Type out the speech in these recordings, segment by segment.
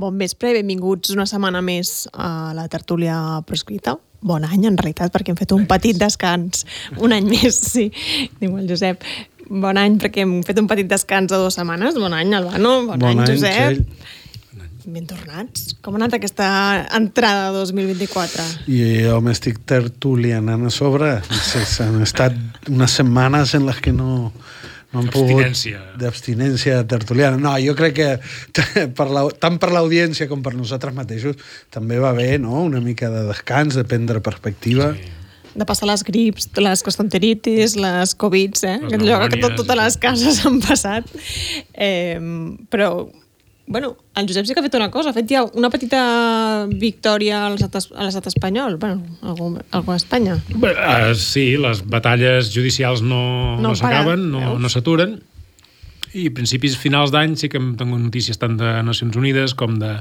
Bon vespre i benvinguts una setmana més a la tertúlia proscrita. Bon any, en realitat, perquè hem fet un petit descans. Un any més, sí, diu el Josep. Bon any, perquè hem fet un petit descans de dues setmanes. Bon any, Albano. Bon, Bon any, any, Josep. Txell. Ben tornats. Com ha anat aquesta entrada de 2024? I jo m'estic tertulianant a sobre. Han estat unes setmanes en les que no, no han pogut... Abstinència. D'abstinència tertuliana. No, jo crec que per la, tant per l'audiència com per nosaltres mateixos també va bé no? una mica de descans, de prendre perspectiva. Sí. de passar les grips, les gastroenteritis, les Covids, eh? Les Allò que tot, totes les cases han passat. Eh, però, bueno, el Josep sí que ha fet una cosa, ha fet ja una petita victòria a l'estat espanyol, bueno, algú, algú a Espanya. Bé, uh, sí, les batalles judicials no, No no, s'acaben, no, no s'aturen, i principis finals d'any sí que hem tingut notícies tant de Nacions Unides com, de,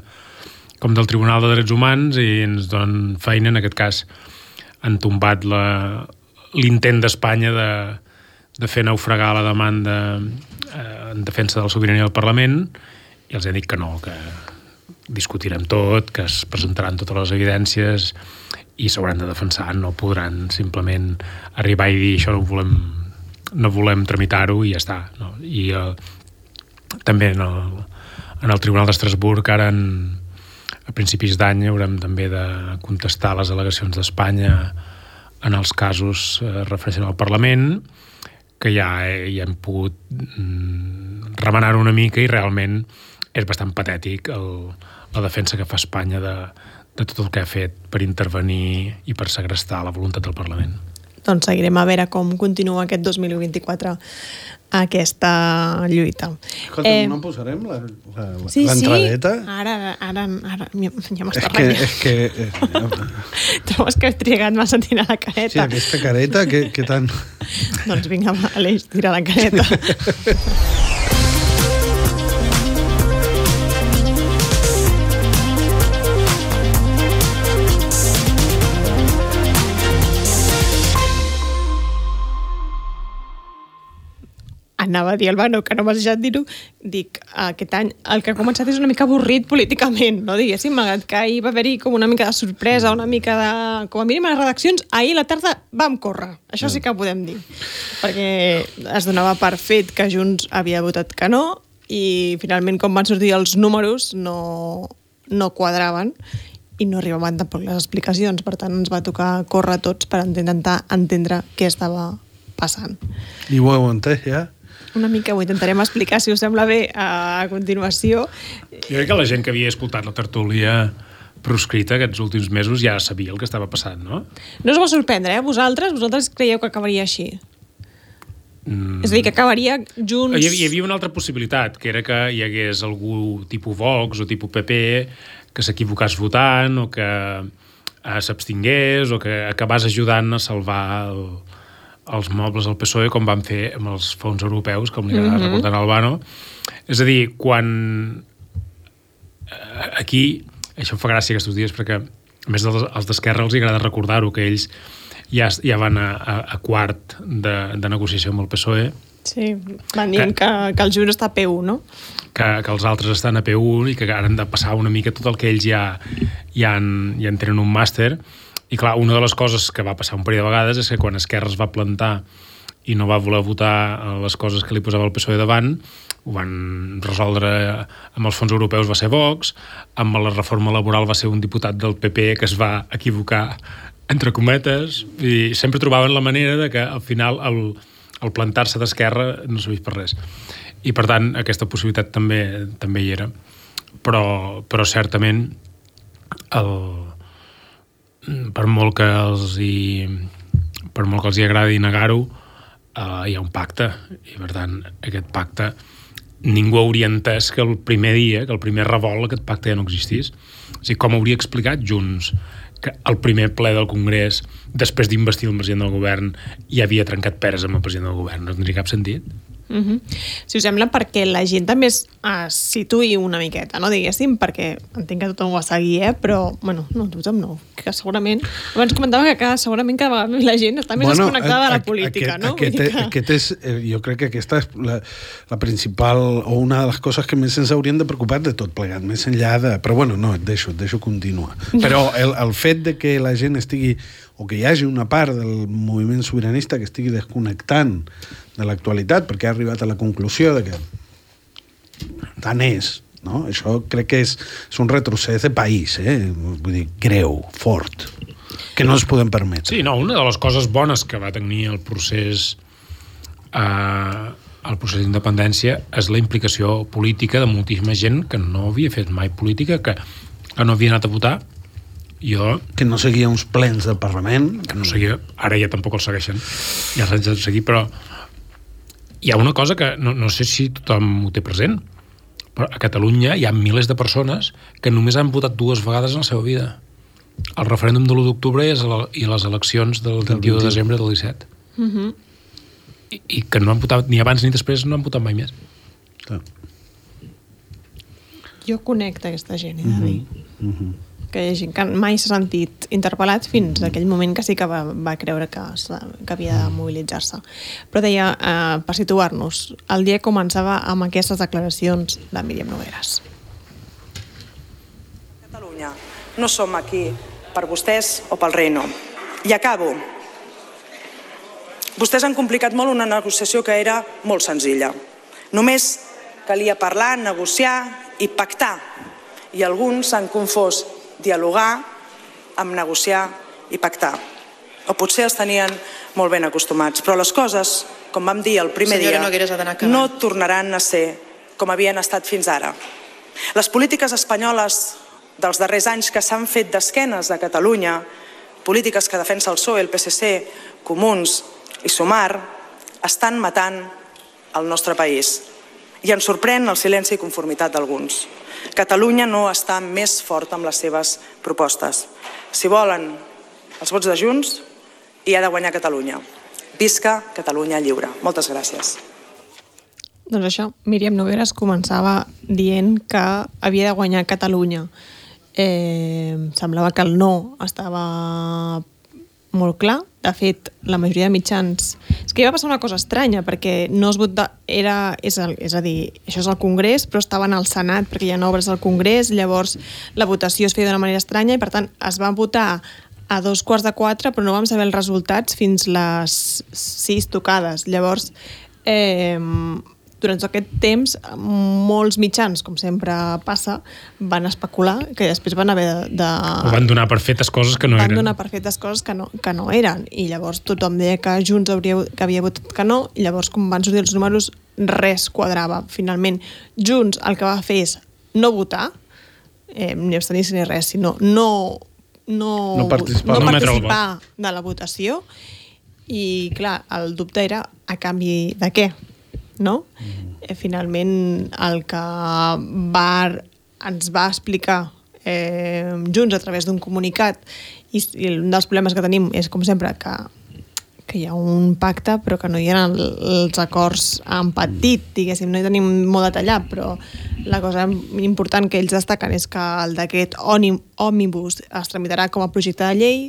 com del Tribunal de Drets Humans i ens donen feina, en aquest cas han tombat la- l'intent d'Espanya de, de fer naufragar la demanda eh, en defensa de la sobirania del Parlament i els he dit que no, que discutirem tot, que es presentaran totes les evidències i s'hauran de defensar, no podran simplement arribar i dir això no volem, no volem tramitar-ho i ja està. No? I eh, també en el, en el Tribunal d'Estrasburg ara en, a principis d'any haurem també de contestar les al·legacions d'Espanya en els casos eh, refereixen al Parlament que ja, eh, ja hem pogut mm, remenar una mica i realment és bastant patètic el, la defensa que fa Espanya de, de tot el que ha fet per intervenir i per segrestar la voluntat del Parlament. Doncs seguirem a veure com continua aquest 2024 aquesta lluita. Escolta, eh, no posarem la- la- sí, sí, l'entradeta? ara, ara, ara ja És m'està que, renyant. és que eh, Trobes que he trigat massa a tirar la sí, careta? aquesta careta, que, que tant... Doncs vinga, Aleix, tira la careta. Anava a dir al Bano, que no m'has deixat dir-ho, dic, aquest any el que ha començat és una mica avorrit políticament, no diguéssim, malgrat que ahir va haver-hi com una mica de sorpresa, una mica de... Com a mínim a les redaccions, ahir a la tarda vam córrer, això sí que podem dir, perquè es donava per fet que Junts havia votat que no, i finalment com van sortir els números no, no quadraven i no arribaven tampoc les explicacions, per tant ens va tocar córrer tots per intentar entendre què estava passant. I ho heu entès, ja? Una mica ho intentarem explicar, si us sembla bé, a continuació. Jo crec que la gent que havia escoltat la tertúlia proscrita aquests últims mesos ja sabia el que estava passant, no? No us va sorprendre, eh? Vosaltres, vosaltres creieu que acabaria així? Mm. És a dir, que acabaria junts... Hi havia, hi havia una altra possibilitat, que era que hi hagués algú tipus Vox o tipus PP que s'equivocàs votant o que eh, s'abstingués o que acabàs ajudant a salvar el, els mobles al PSOE com van fer amb els fons europeus, com li agrada mm -hmm. recordar a Albano. És a dir, quan eh, aquí, això em fa gràcia aquests dies perquè a més els d'Esquerra els agrada recordar-ho, que ells ja, ja van a, a, a quart de, de negociació amb el PSOE, Sí, van dient que, que el Junts està a P1, no? que, que els altres estan a P1 i que ara han de passar una mica tot el que ells ja, ja, en, ja en tenen un màster. I clar, una de les coses que va passar un parell de vegades és que quan Esquerra es va plantar i no va voler votar les coses que li posava el PSOE davant, ho van resoldre amb els fons europeus va ser Vox, amb la reforma laboral va ser un diputat del PP que es va equivocar entre cometes, i sempre trobaven la manera de que al final el, el plantar-se d'esquerra no serveix per res. I per tant, aquesta possibilitat també també hi era. Però, però certament el, per molt que els hi, per molt que els hi agradi negar-ho, eh, hi ha un pacte. I per tant, aquest pacte ningú hauria entès que el primer dia, que el primer revolt, aquest pacte ja no existís. O sigui, com hauria explicat Junts que el primer ple del Congrés, després d'investir el president del govern, ja havia trencat peres amb el president del govern. No tindria cap sentit. Mm -hmm. Si us sembla, perquè la gent també es, es situï una miqueta, no diguéssim, perquè entenc que tothom ho va seguir, eh? però, bueno, no, tothom no, que segurament... Abans comentava que cada, segurament cada vegada la gent està més bueno, desconnectada de la política, aquest, no? Aquest, Vull dir que... aquest és, eh, jo crec que aquesta és la, la principal o una de les coses que més ens haurien de preocupar de tot plegat, més enllà de... Però bueno, no, et deixo, et deixo continuar. Però el, el fet de que la gent estigui o que hi hagi una part del moviment sobiranista que estigui desconnectant de l'actualitat perquè ha arribat a la conclusió de que tant és, no? Això crec que és, és un retrocés de país, eh? Vull dir, greu, fort, que no ens podem permetre. Sí, no, una de les coses bones que va tenir el procés eh, el procés d'independència és la implicació política de moltíssima gent que no havia fet mai política, que, que no havia anat a votar. Jo, Que no seguia uns plens del Parlament. que no seguia, ara ja tampoc el segueixen, ja els haig de seguir, però hi ha una cosa que no, no sé si tothom ho té present, però a Catalunya hi ha milers de persones que només han votat dues vegades en la seva vida. El referèndum de l'1 d'octubre i les eleccions del 21 de desembre del 17. Mm -hmm. I, i que no han votat ni abans ni després no han votat mai més. Clar. Jo connecto aquesta gent, he de dir. Mhm. Que hi ha gent que mai s'ha sentit interpel·lat fins a aquell moment que sí que va, va creure que, que havia de mobilitzar-se. Però deia, eh, per situar-nos, el dia començava amb aquestes declaracions de Míriam Nogueres. Catalunya. No som aquí per vostès o pel rei, no. I acabo. Vostès han complicat molt una negociació que era molt senzilla. Només calia parlar, negociar i pactar. I alguns s'han confós dialogar amb negociar i pactar. O potser els tenien molt ben acostumats. Però les coses, com vam dir el primer Senyora dia, acabant. no tornaran a ser com havien estat fins ara. Les polítiques espanyoles dels darrers anys que s'han fet d'esquenes a Catalunya, polítiques que defensa el PSOE, el PSC, Comuns i Sumar, estan matant el nostre país. I ens sorprèn el silenci i conformitat d'alguns. Catalunya no està més forta amb les seves propostes. Si volen els vots de Junts, hi ha de guanyar Catalunya. Visca Catalunya lliure. Moltes gràcies. Doncs això, Míriam Nogueres començava dient que havia de guanyar Catalunya. Eh, semblava que el no estava molt clar. De fet, la majoria de mitjans... És que hi va passar una cosa estranya, perquè no es vota... Era, és, el, és a dir, això és el Congrés, però estaven al Senat, perquè hi ha obres al Congrés, llavors la votació es feia d'una manera estranya i, per tant, es va votar a dos quarts de quatre, però no vam saber els resultats fins les sis tocades. Llavors, eh, durant tot aquest temps, molts mitjans, com sempre passa, van especular que després van haver de... de O van donar per fetes coses que no van eren. donar per fetes coses que no, que no eren. I llavors tothom deia que Junts hauria, que havia votat que no i llavors com van sortir els números res quadrava. Finalment Junts el que va fer és no votar eh, ni abstenir-se ni res sinó no, no, No participar. no participar de la votació. I clar, el dubte era a canvi de què no? Eh, finalment el que va, ens va explicar eh, Junts a través d'un comunicat i, i un dels problemes que tenim és com sempre que que hi ha un pacte però que no hi ha el, els acords en petit, diguéssim, no hi tenim molt detallat, però la cosa important que ells destaquen és que el decret òmnibus es tramitarà com a projecte de llei,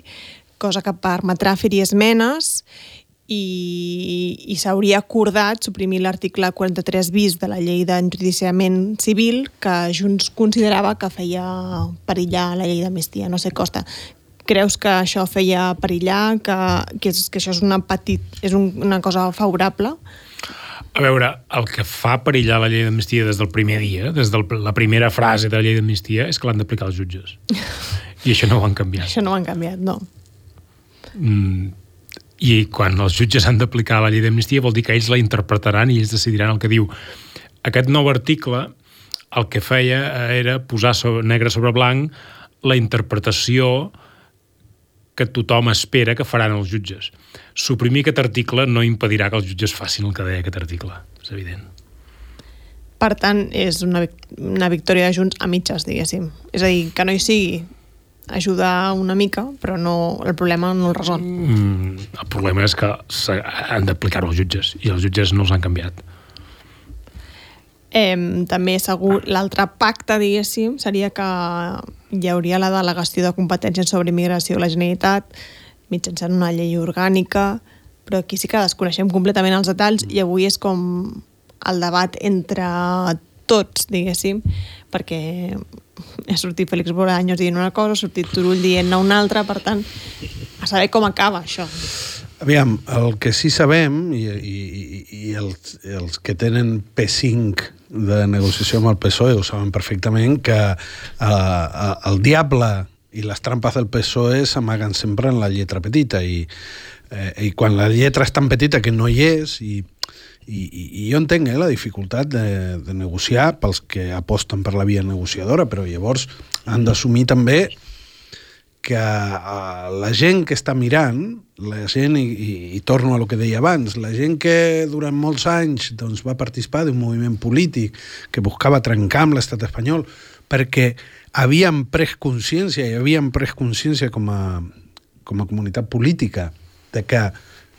cosa que permetrà fer-hi esmenes i, i s'hauria acordat suprimir l'article 43 bis de la llei d'enjudiciament civil que Junts considerava que feia perillar la llei d'amnistia. No sé, Costa, creus que això feia perillar, que, que, és, que això és una, petit, és un, una cosa favorable? A veure, el que fa perillar la llei d'amnistia des del primer dia, des de la primera frase de la llei d'amnistia, és que l'han d'aplicar els jutges. I això no ho han canviat. Això no ho han canviat, no. Mm, I quan els jutges han d'aplicar la llei d'amnistia vol dir que ells la interpretaran i ells decidiran el que diu. Aquest nou article el que feia era posar sobre, negre sobre blanc la interpretació que tothom espera que faran els jutges. Suprimir aquest article no impedirà que els jutges facin el que deia aquest article, és evident. Per tant, és una, una victòria de Junts a mitges, diguéssim. És a dir, que no hi sigui ajudar una mica, però no, el problema no el resol. Mm, el problema és que han d'aplicar-ho als jutges i els jutges no els han canviat. Eh, també segur l'altre pacte, diguéssim, seria que hi hauria la delegació de competències sobre immigració a la Generalitat mitjançant una llei orgànica, però aquí sí que desconeixem completament els detalls i avui és com el debat entre tots, diguéssim, perquè ha sortit Félix Bolaños dient una cosa, ha sortit Turull dient-ne una altra, per tant, a saber com acaba això. Aviam, el que sí sabem, i, i, i els, els que tenen P5 de negociació amb el PSOE ho saben perfectament, que uh, el diable i les trampes del PSOE s'amaguen sempre en la lletra petita i, eh, i quan la lletra és tan petita que no hi és i, i, i jo entenc eh, la dificultat de, de negociar pels que aposten per la via negociadora, però llavors han d'assumir també que uh, la gent que està mirant, la gent, i, i, i torno a lo que deia abans, la gent que durant molts anys doncs, va participar d'un moviment polític que buscava trencar amb l'estat espanyol perquè havien pres consciència i havien pres consciència com a, com a comunitat política de que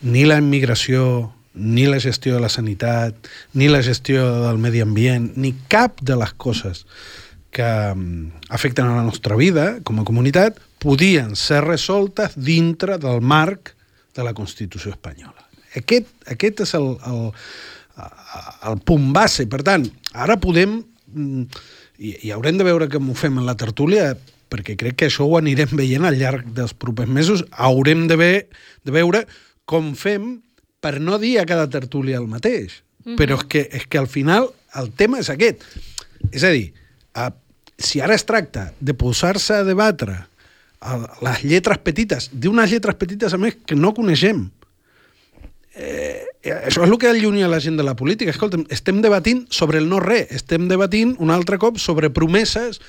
ni la immigració, ni la gestió de la sanitat, ni la gestió del medi ambient, ni cap de les coses que mm, afecten a la nostra vida com a comunitat podien ser resoltes dintre del marc de la Constitució espanyola. Aquest, aquest és el, el, el punt base. Per tant, ara podem, mm, i, i haurem de veure com ho fem en la tertúlia, perquè crec que això ho anirem veient al llarg dels propers mesos, haurem de, ve, de veure com fem per no dir a cada tertúlia el mateix. Mm -hmm. Però és que, és que al final el tema és aquest. És a dir, a, si ara es tracta de posar-se a debatre a les lletres petites, d'unes lletres petites a més que no coneixem, eh, això és el que allunya la gent de la política. Escolta'm, estem debatint sobre el no res, estem debatint un altre cop sobre promeses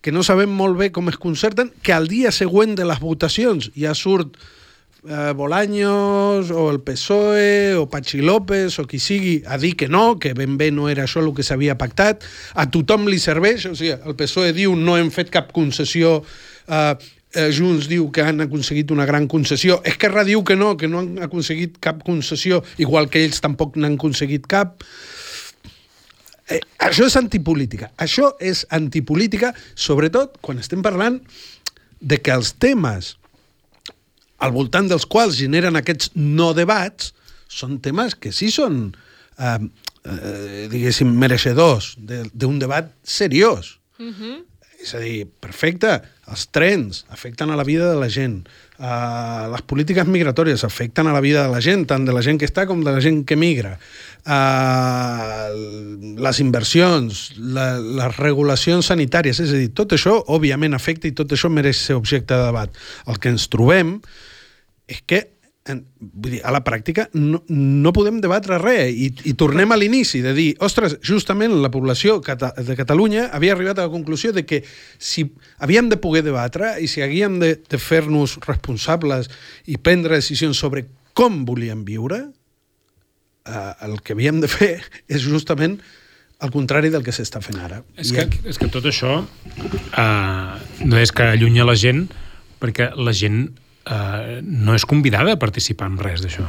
que no sabem molt bé com es concerten, que al dia següent de les votacions ja surt eh, Bolaños o el PSOE o Pachi López o qui sigui a dir que no, que ben bé no era això el que s'havia pactat, a tothom li serveix, o sigui, el PSOE diu no hem fet cap concessió eh, eh, Junts diu que han aconseguit una gran concessió, Esquerra diu que no, que no han aconseguit cap concessió, igual que ells tampoc n'han aconseguit cap. Eh, això és antipolítica. Això és antipolítica, sobretot quan estem parlant de que els temes al voltant dels quals generen aquests no debats són temes que sí són, eh, eh, diguéssim, mereixedors d'un debat seriós. Uh -huh. És a dir, perfecte, els trens afecten a la vida de la gent, uh, les polítiques migratòries afecten a la vida de la gent, tant de la gent que està com de la gent que migra, uh, les inversions, la, les regulacions sanitàries, és a dir, tot això òbviament afecta i tot això mereix ser objecte de debat. El que ens trobem és que en, vull dir, a la pràctica no, no podem debatre res i, i tornem a l'inici de dir, ostres, justament la població cata de Catalunya havia arribat a la conclusió de que si havíem de poder debatre i si havíem de, de fer-nos responsables i prendre decisions sobre com volíem viure, eh, el que havíem de fer és justament al contrari del que s'està fent ara. És que, és que tot això eh, no és que allunya la gent, perquè la gent eh, no és convidada a participar en res d'això.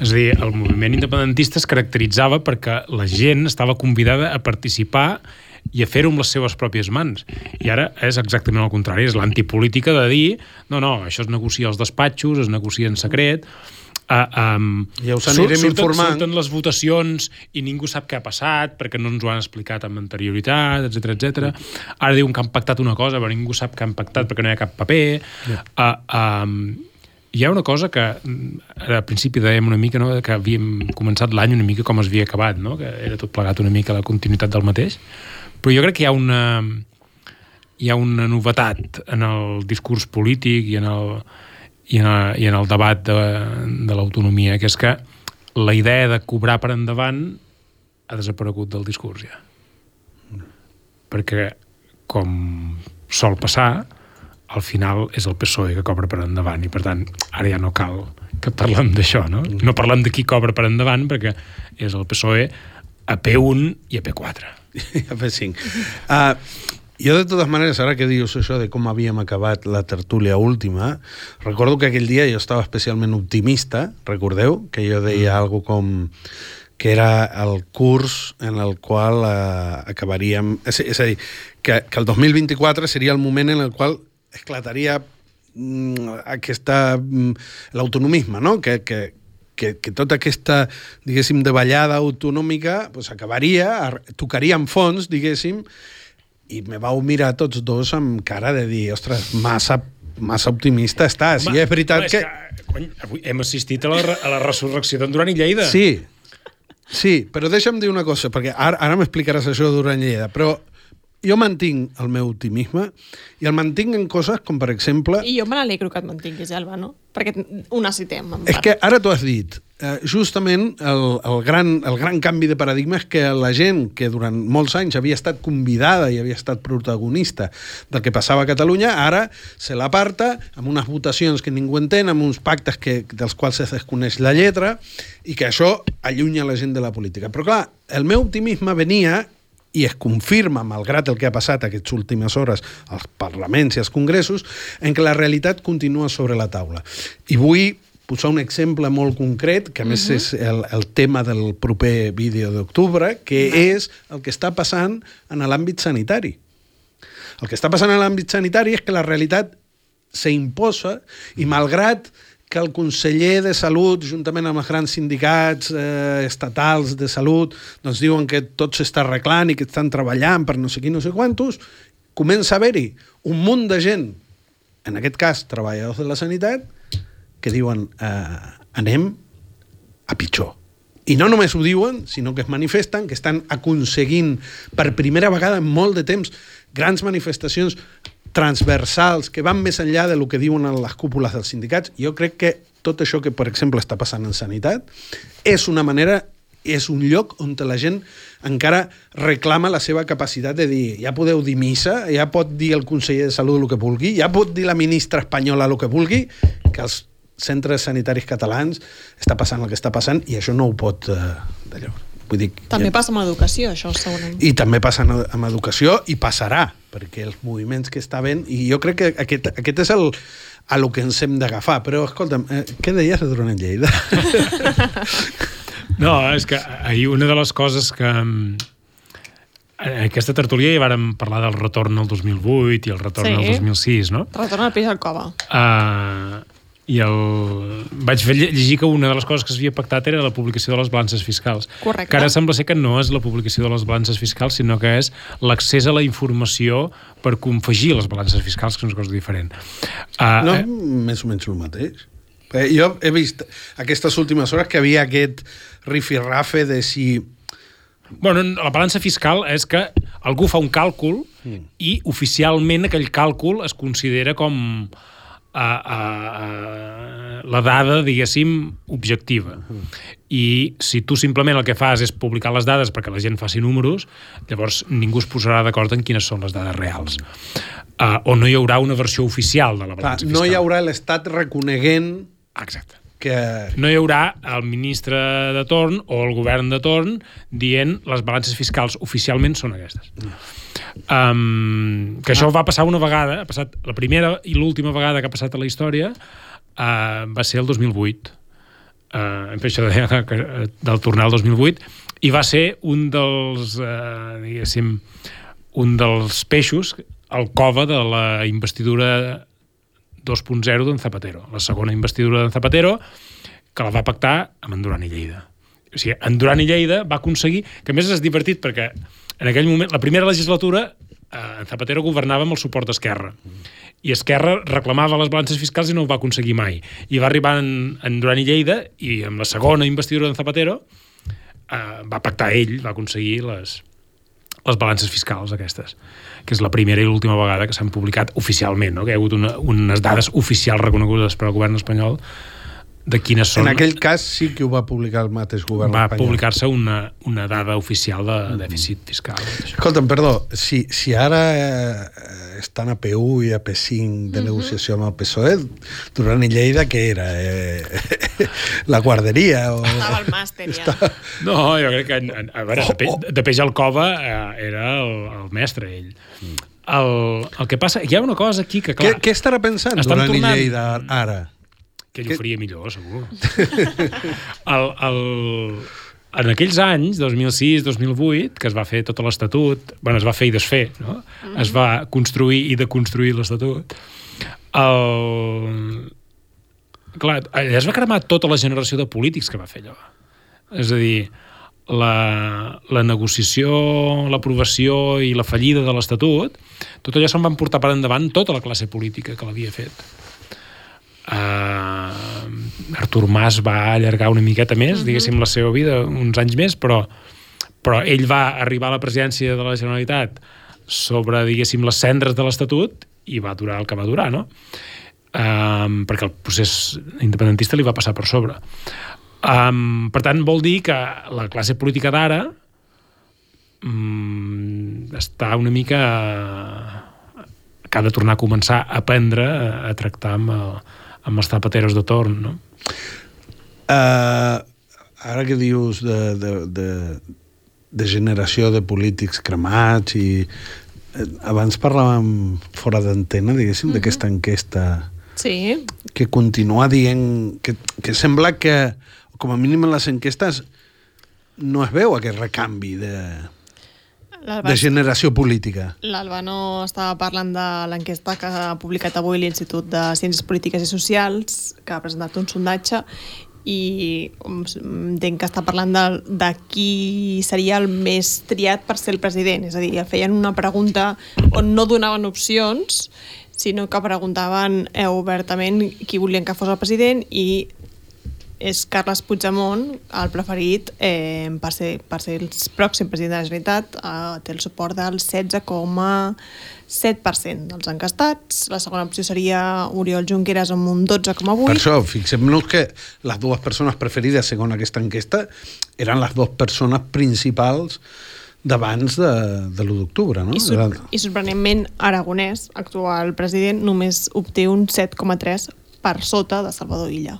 És a dir, el moviment independentista es caracteritzava perquè la gent estava convidada a participar i a fer-ho amb les seves pròpies mans. I ara és exactament el contrari, és l'antipolítica de dir no, no, això es negocia als despatxos, es negocia en secret, Uh, um, ja us anirem surten, informant. Surten les votacions i ningú sap què ha passat perquè no ens ho han explicat amb anterioritat, etc etc. Ara diuen que han pactat una cosa però ningú sap que han pactat perquè no hi ha cap paper. Yeah. Uh, um, hi ha una cosa que a principi dèiem una mica no? que havíem començat l'any una mica com es havia acabat, no? que era tot plegat una mica la continuïtat del mateix, però jo crec que hi ha una hi ha una novetat en el discurs polític i en el, i en, i en el debat de, de l'autonomia, que és que la idea de cobrar per endavant ha desaparegut del discurs ja. Perquè, com sol passar, al final és el PSOE que cobra per endavant i per tant ara ja no cal que parlem d'això, no? No parlem de qui cobra per endavant perquè és el PSOE a P1 i a P4. a P5. Uh, jo, de totes maneres, ara que dius això de com havíem acabat la tertúlia última, recordo que aquell dia jo estava especialment optimista, recordeu? Que jo deia mm. algo com que era el curs en el qual eh, acabaríem... És, és a dir, que, que el 2024 seria el moment en el qual esclataria mm, aquesta... Mm, l'autonomisme, no? Que, que, que, que tota aquesta, diguéssim, davallada autonòmica pues, acabaria, ar- tocaria en fons, diguéssim, i me vau mirar tots dos amb cara de dir, ostres, massa, massa optimista estàs. I és veritat que... És que cony, avui hem assistit a la, a la resurrecció d'en Duran i Lleida. Sí, sí, però deixa'm dir una cosa, perquè ara, ara m'explicaràs això durant Lleida, però jo mantinc el meu optimisme i el mantinc en coses com, per exemple... I jo me n'alegro que et mantinguis, Alba, no? Perquè ho necessitem, en És part. que ara t'ho has dit. Eh, justament el, el, gran, el gran canvi de paradigma és que la gent que durant molts anys havia estat convidada i havia estat protagonista del que passava a Catalunya, ara se l'aparta amb unes votacions que ningú entén, amb uns pactes que, dels quals es desconeix la lletra i que això allunya la gent de la política. Però clar, el meu optimisme venia i es confirma, malgrat el que ha passat aquestes últimes hores als parlaments i als congressos, en què la realitat continua sobre la taula. I vull posar un exemple molt concret, que a més uh -huh. és el, el tema del proper vídeo d'octubre, que uh -huh. és el que està passant en l'àmbit sanitari. El que està passant en l'àmbit sanitari és que la realitat s'imposa i malgrat que el conseller de Salut, juntament amb els grans sindicats eh, estatals de salut, doncs diuen que tot s'està arreglant i que estan treballant per no sé qui, no sé quantos, comença a haver-hi un munt de gent, en aquest cas treballadors de la sanitat, que diuen eh, anem a pitjor. I no només ho diuen, sinó que es manifesten, que estan aconseguint per primera vegada en molt de temps grans manifestacions transversals que van més enllà de lo que diuen les cúpules dels sindicats. Jo crec que tot això que, per exemple, està passant en sanitat és una manera és un lloc on la gent encara reclama la seva capacitat de dir ja podeu dir missa, ja pot dir el conseller de Salut el que vulgui, ja pot dir la ministra espanyola el que vulgui, que els centres sanitaris catalans està passant el que està passant i això no ho pot eh, d'allò. Vull dir, També ja- passa amb l'educació, això, segurament. i també passa en- amb educació i passarà, perquè els moviments que està havent, i jo crec que aquest, aquest és el, a lo que ens hem d'agafar. Però, escolta'm, eh, què deies de Durant Lleida? No, és que ahir una de les coses que... mm, En aquesta tertúlia ja vàrem parlar del retorn al 2008 i el retorn Sí. al 2006, no? Retorna al peix al cova. Uh, I el... vaig fer llegir que una de les coses que s'havia pactat era la publicació de les balances fiscals. Correcte. Que ara sembla ser que no és la publicació de les balances fiscals, sinó que és l'accés a la informació per confegir les balances fiscals, que és una cosa diferent. Uh, No, eh, més o menys el mateix. Perquè jo he vist aquestes últimes hores que havia aquest rifirrafe de si... Bueno, la balança fiscal és que algú fa un càlcul Mm. i oficialment aquell càlcul es considera com a, a, a, la dada, diguéssim, objectiva. I si tu simplement el que fas és publicar les dades perquè la gent faci números, llavors ningú es posarà d'acord en quines són les dades reals. Uh, o no hi haurà una versió oficial de la balança fiscal. no hi haurà l'Estat reconeguent Exacte que... no hi haurà el ministre de torn o el govern de torn dient les balances fiscals oficialment són aquestes. Um, que això va passar una vegada, ha passat la primera i l'última vegada que ha passat a la història uh, va ser el 2008. Uh, per això deia que, que, del tornar al 2008 i va ser un dels uh, diguéssim un dels peixos al cova de la investidura 2.0 d'en Zapatero, la segona investidura d'en Zapatero, que la va pactar amb en Duran i Lleida. O sigui, en Duran i Lleida va aconseguir, que més és divertit perquè en aquell moment, la primera legislatura, eh, en Zapatero governava amb el suport d'Esquerra. I Esquerra reclamava les balances fiscals i no ho va aconseguir mai. I va arribar en, en Duran i Lleida i amb la segona investidura d'en Zapatero eh, va pactar ell, va aconseguir les, les balances fiscals aquestes, que és la primera i l'última vegada que s'han publicat oficialment, no? que hi ha hagut una, unes dades oficials reconegudes per al govern espanyol de quines són... En aquell cas sí que ho va publicar el mateix govern va espanyol. publicar-se una, una dada oficial de dèficit fiscal. Això. Escolta'm, perdó, si, si ara eh, estan a P1 i a P5 de negociació amb el PSOE, Duran i Lleida què era? Eh, la guarderia? O... Estava al màster, ja. No, jo crec que... en- en- A veure, de, Pe, de Peix Alcova eh, era el, el mestre, ell. El, el que passa... Hi ha una cosa aquí que, Què, clar, què estarà pensant Estan Duran tornant- i Lleida ara? Que ell que- ho faria millor, segur. el, el, en aquells anys, 2006-2008, que es va fer tot l'Estatut, bueno, es va fer i desfer, no? Mm. Es va construir i deconstruir l'Estatut. El... Clar, allà es va cremar tota la generació de polítics que va fer allò. És a dir, la, la negociació, l'aprovació i la fallida de l'Estatut, tot allò se'n van portar per endavant tota la classe política que l'havia fet. Uh, Artur Mas va allargar una miqueta més, uh -huh. diguéssim, la seva vida, uns anys més, però, però ell va arribar a la presidència de la Generalitat sobre, diguéssim, les cendres de l'Estatut i va durar el que va durar, no? Um, perquè el procés independentista li va passar per sobre. Um, per tant, vol dir que la classe política d'ara um, està una mica que ha de tornar a començar a aprendre a, a tractar amb, el, amb els zapateros de torn, no? Uh, ara que dius de, de, de, de generació de polítics cremats i eh, abans parlàvem fora d'antena, diguéssim, mm -hmm. d'aquesta enquesta Sí. que continua dient que, que sembla que com a mínim en les enquestes no es veu aquest recanvi de, de generació política. L'Albano estava parlant de l'enquesta que ha publicat avui l'Institut de Ciències Polítiques i Socials, que ha presentat un sondatge, i entenc que està parlant de, de qui seria el més triat per ser el president. És a dir, feien una pregunta on no donaven opcions, sinó que preguntaven eh, obertament qui volien que fos el president i és Carles Puigdemont, el preferit eh, per, ser, per ser el pròxim president de la Generalitat, eh, té el suport del 16,7% dels encastats. La segona opció seria Oriol Junqueras amb un 12,8%. Per això, fixem-nos que les dues persones preferides, segons aquesta enquesta, eren les dues persones principals d'abans de, de l'1 d'octubre, no? I, sor I sorprenentment, Aragonès, actual president, només obté un 7,3 per sota de Salvador Illa.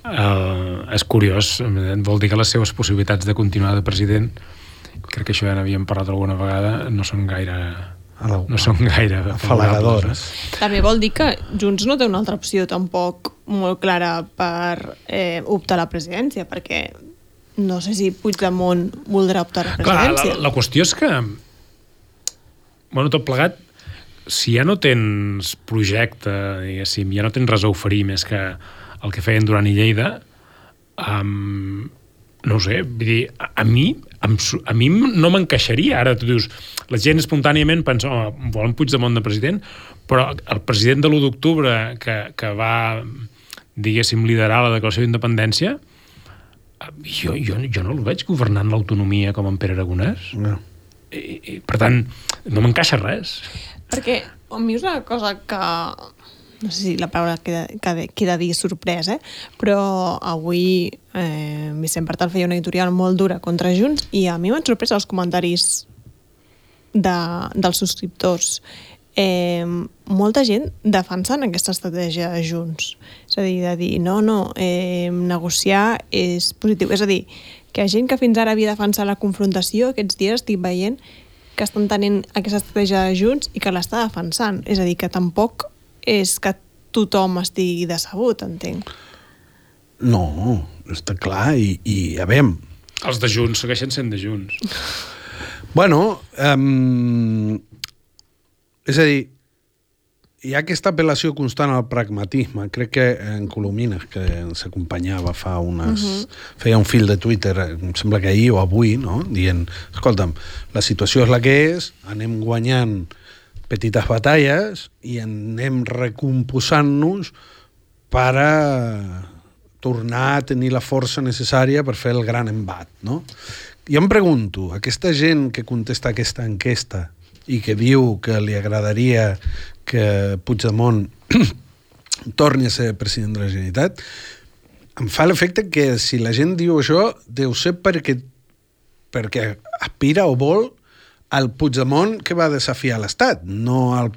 Uh, és curiós, vol dir que les seves possibilitats de continuar de president, crec que això ja n'havíem parlat alguna vegada, no són gaire no són gaire afalagadores. També vol dir que Junts no té una altra opció tampoc molt clara per eh, optar a la presidència, perquè no sé si Puigdemont voldrà optar a la presidència. Clar, la, la qüestió és que bueno, tot plegat si ja no tens projecte, diguéssim, ja no tens res a oferir més que el que feien Duran i Lleida, um, no ho sé, vull dir, a, a mi a, a mi no m'encaixaria. Ara tu dius, la gent espontàniament pensa, oh, volen Puigdemont de president, però el president de l'1 d'octubre que, que va, diguéssim, liderar la declaració d'independència, jo, jo, jo no el veig governant l'autonomia com en Pere Aragonès. No. I, i, per tant, no m'encaixa res. Perquè a mi és una cosa que no sé si la paraula queda, queda, dir sorprès, eh? però avui eh, Vicent Partal feia una editorial molt dura contra Junts i a mi m'han sorprès els comentaris de, dels subscriptors. Eh, molta gent defensant aquesta estratègia de Junts. És a dir, de dir, no, no, eh, negociar és positiu. És a dir, que gent que fins ara havia defensat la confrontació, aquests dies estic veient que estan tenint aquesta estratègia de Junts i que l'està defensant. És a dir, que tampoc és que tothom estigui decebut, entenc. No, està clar, i, i a veure... Els de Junts segueixen sent de Junts. Bueno, um, és a dir, hi ha aquesta apel·lació constant al pragmatisme. Crec que en Colomines, que ens acompanyava fa unes... Uh mhm. -huh. feia un fil de Twitter, em sembla que ahir o avui, no? dient, escolta'm, la situació és la que és, anem guanyant petites batalles i anem recomposant-nos per a tornar a tenir la força necessària per fer el gran embat, no? Jo em pregunto, aquesta gent que contesta aquesta enquesta i que diu que li agradaria que Puigdemont torni a ser president de la Generalitat, em fa l'efecte que si la gent diu això, deu ser perquè, perquè aspira o vol al Puigdemont que va desafiar l'Estat, no al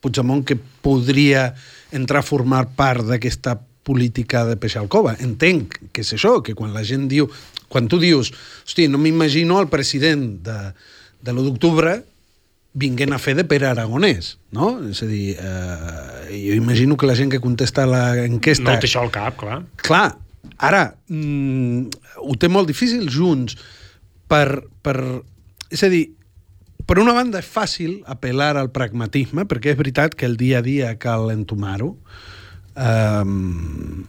Puigdemont que podria entrar a formar part d'aquesta política de peix al cova. Entenc que és això, que quan la gent diu... Quan tu dius, hosti, no m'imagino el president de, de l'1 d'octubre vinguent a fer de Pere Aragonès, no? És a dir, eh, jo imagino que la gent que contesta l'enquesta... No té això al cap, clar. Clar, Ara, mm, ho té molt difícil junts per, per... És a dir, per una banda és fàcil apel·lar al pragmatisme, perquè és veritat que el dia a dia cal entomar-ho, um,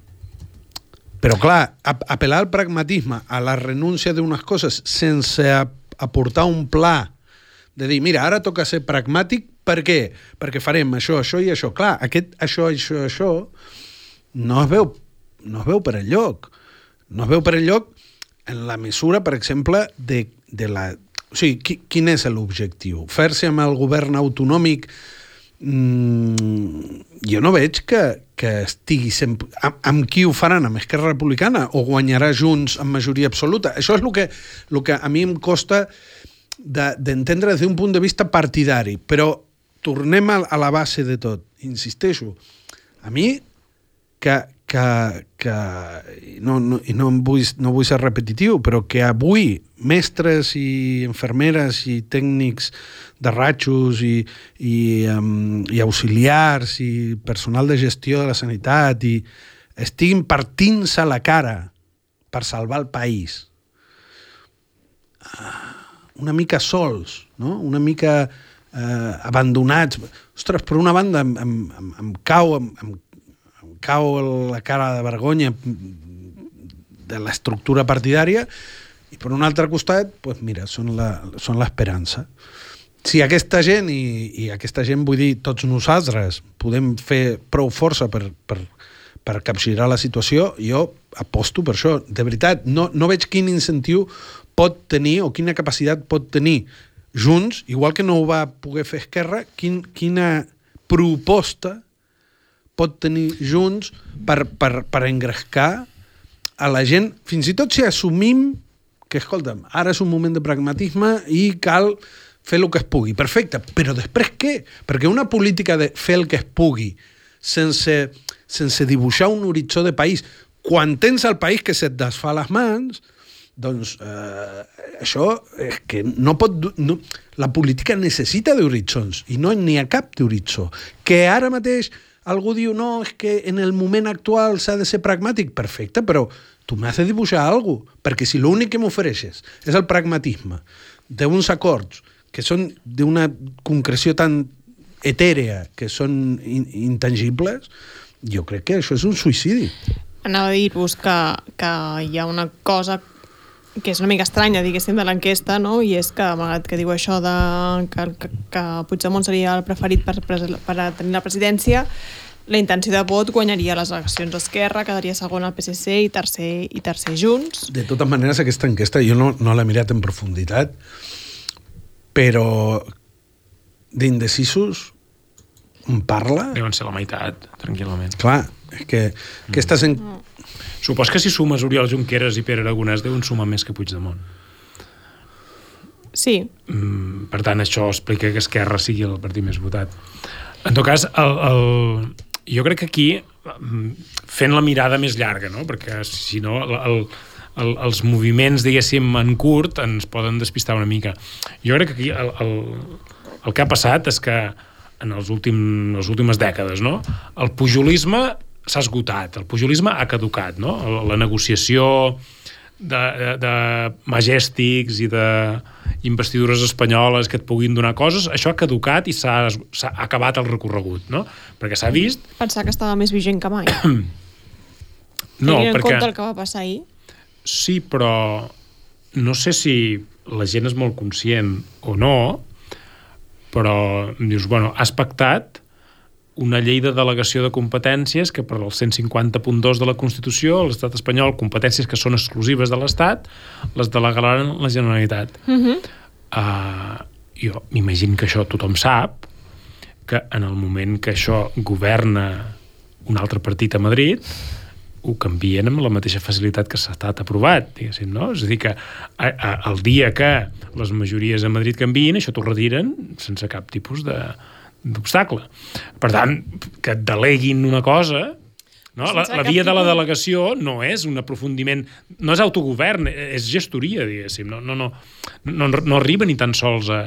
però clar, ap apel·lar al pragmatisme, a la renúncia d'unes coses sense ap aportar un pla de dir, mira, ara toca ser pragmàtic, per què? Perquè farem això, això i això. Clar, aquest això, això, això no es veu, no es veu per enlloc. No es veu per enlloc en la mesura, per exemple, de, de la... O sigui, qui, quin és l'objectiu? Fer-se amb el govern autonòmic mm, jo no veig que, que estigui sempre... Amb, amb qui ho faran? Amb Esquerra Republicana? O guanyarà Junts amb majoria absoluta? Això és el que, el que a mi em costa d'entendre de, des d'un punt de vista partidari. Però tornem a, a la base de tot. Insisteixo, a mi que, que, que no, no, i no vull, no vull ser repetitiu, però que avui mestres i infermeres i tècnics de ratxos i, i, um, i auxiliars i personal de gestió de la sanitat i estiguin partint-se la cara per salvar el país ah, una mica sols, no? una mica eh, abandonats. Ostres, per una banda em, em, em, em cau, em, em cau la cara de vergonya de l'estructura partidària i per un altre costat, pues mira, són l'esperança. Si aquesta gent, i, i aquesta gent vull dir tots nosaltres, podem fer prou força per, per, per capgirar la situació, jo aposto per això. De veritat, no, no veig quin incentiu pot tenir o quina capacitat pot tenir Junts, igual que no ho va poder fer Esquerra, quin, quina proposta pot tenir junts per, per, per engrescar a la gent, fins i tot si assumim que, escolta'm, ara és un moment de pragmatisme i cal fer el que es pugui. Perfecte, però després què? Perquè una política de fer el que es pugui sense, sense dibuixar un horitzó de país, quan tens el país que se't desfà les mans, doncs eh, això és que no pot... No, la política necessita d'horitzons i no n'hi ha cap d'horitzó. Que ara mateix algú diu, no, és que en el moment actual s'ha de ser pragmàtic. Perfecte, però tu m'has de dibuixar alguna cosa, perquè si l'únic que m'ofereixes és el pragmatisme d'uns acords que són d'una concreció tan etèrea, que són in intangibles, jo crec que això és un suïcidi. Anava a dir-vos que, que hi ha una cosa que és una mica estranya, diguéssim, de l'enquesta, no? i és que, malgrat que diu això de que, que, que Puigdemont seria el preferit per, per, per tenir la presidència, la intenció de vot guanyaria les eleccions d'Esquerra, quedaria segon al PSC i tercer, i tercer Junts. De totes maneres, aquesta enquesta jo no, no l'he mirat en profunditat, però d'indecisos en parla... Deuen ser la meitat, tranquil·lament. Clar, és que mm. aquestes en... Mm Supos que si sumes Oriol Junqueras i Pere Aragonès deuen sumar més que Puigdemont. Sí. Mm, per tant, això explica que Esquerra sigui el partit més votat. En tot cas, el, el, jo crec que aquí, mm, fent la mirada més llarga, no? perquè si no, el, el, els moviments, diguéssim, en curt ens poden despistar una mica. Jo crec que aquí el, el, el que ha passat és que en els últim, les últimes dècades, no? el pujolisme s'ha esgotat, el pujolisme ha caducat, no? La negociació de, de, de magèstics i de investidures espanyoles que et puguin donar coses, això ha caducat i s'ha acabat el recorregut, no? Perquè s'ha vist... Pensar que estava més vigent que mai. no, Tenint perquè... en compte el que va passar ahir. Sí, però no sé si la gent és molt conscient o no, però dius, bueno, has pactat una llei de delegació de competències que per al 150.2 de la Constitució, l'estat espanyol, competències que són exclusives de l'Estat, les delegaran la Generalitat. Uh -huh. uh, jo m'imagino que això tothom sap, que en el moment que això governa un altre partit a Madrid, ho canvien amb la mateixa facilitat que s'ha estat aprovat, diguéssim, no? És a dir, que a, a, el dia que les majories a Madrid canvien, això t'ho retiren sense cap tipus de, d'obstacle. Per tant, que et deleguin una cosa... No? La, la via de la delegació no és un aprofundiment, no és autogovern, és gestoria, diguéssim. No, no, no, no, no arriba ni tan sols a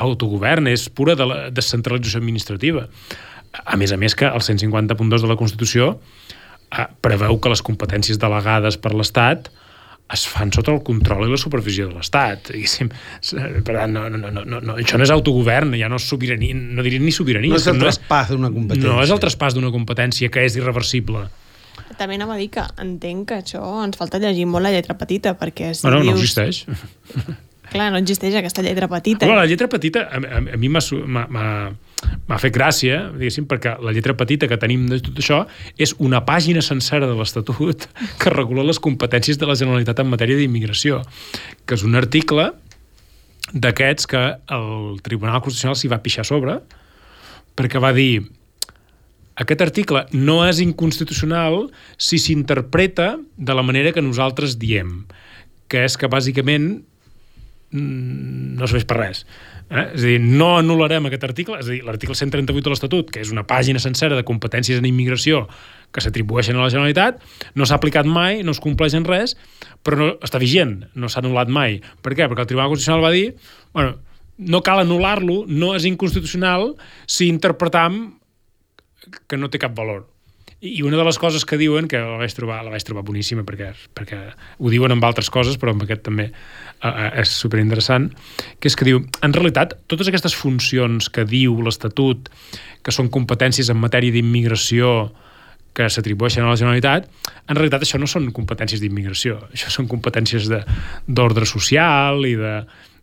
autogovern, és pura de la descentralització administrativa. A més a més que el 150.2 de la Constitució eh, preveu que les competències delegades per l'Estat es fan sota el control i la supervisió de l'Estat. Per tant, no, no, no, no, no, això no és autogovern, ja no és sobirania, no diria ni sobirania. No és el no traspàs d'una competència. No és el traspàs d'una competència que és irreversible. També anava a dir que entenc que això ens falta llegir molt la lletra petita, perquè si bueno, dius... no existeix. Clar, no existeix aquesta lletra petita. Bueno, la lletra petita a, a, a mi m'ha fet gràcia, diguéssim, perquè la lletra petita que tenim de tot això és una pàgina sencera de l'Estatut que regula les competències de la Generalitat en matèria d'immigració, que és un article d'aquests que el Tribunal Constitucional s'hi va pixar sobre perquè va dir aquest article no és inconstitucional si s'interpreta de la manera que nosaltres diem, que és que bàsicament no serveix per res. Eh? És a dir, no anul·larem aquest article, és a dir, l'article 138 de l'Estatut, que és una pàgina sencera de competències en immigració que s'atribueixen a la Generalitat, no s'ha aplicat mai, no es compleix en res, però no, està vigent, no s'ha anul·lat mai. Per què? Perquè el Tribunal Constitucional va dir bueno, no cal anul·lar-lo, no és inconstitucional si interpretam que no té cap valor. I una de les coses que diuen, que la vaig trobar, la vaig trobar boníssima, perquè, perquè ho diuen amb altres coses, però amb aquest també uh, uh, és superinteressant, que és que diu, en realitat, totes aquestes funcions que diu l'Estatut, que són competències en matèria d'immigració que s'atribueixen a la Generalitat, en realitat això no són competències d'immigració, això són competències d'ordre social i de,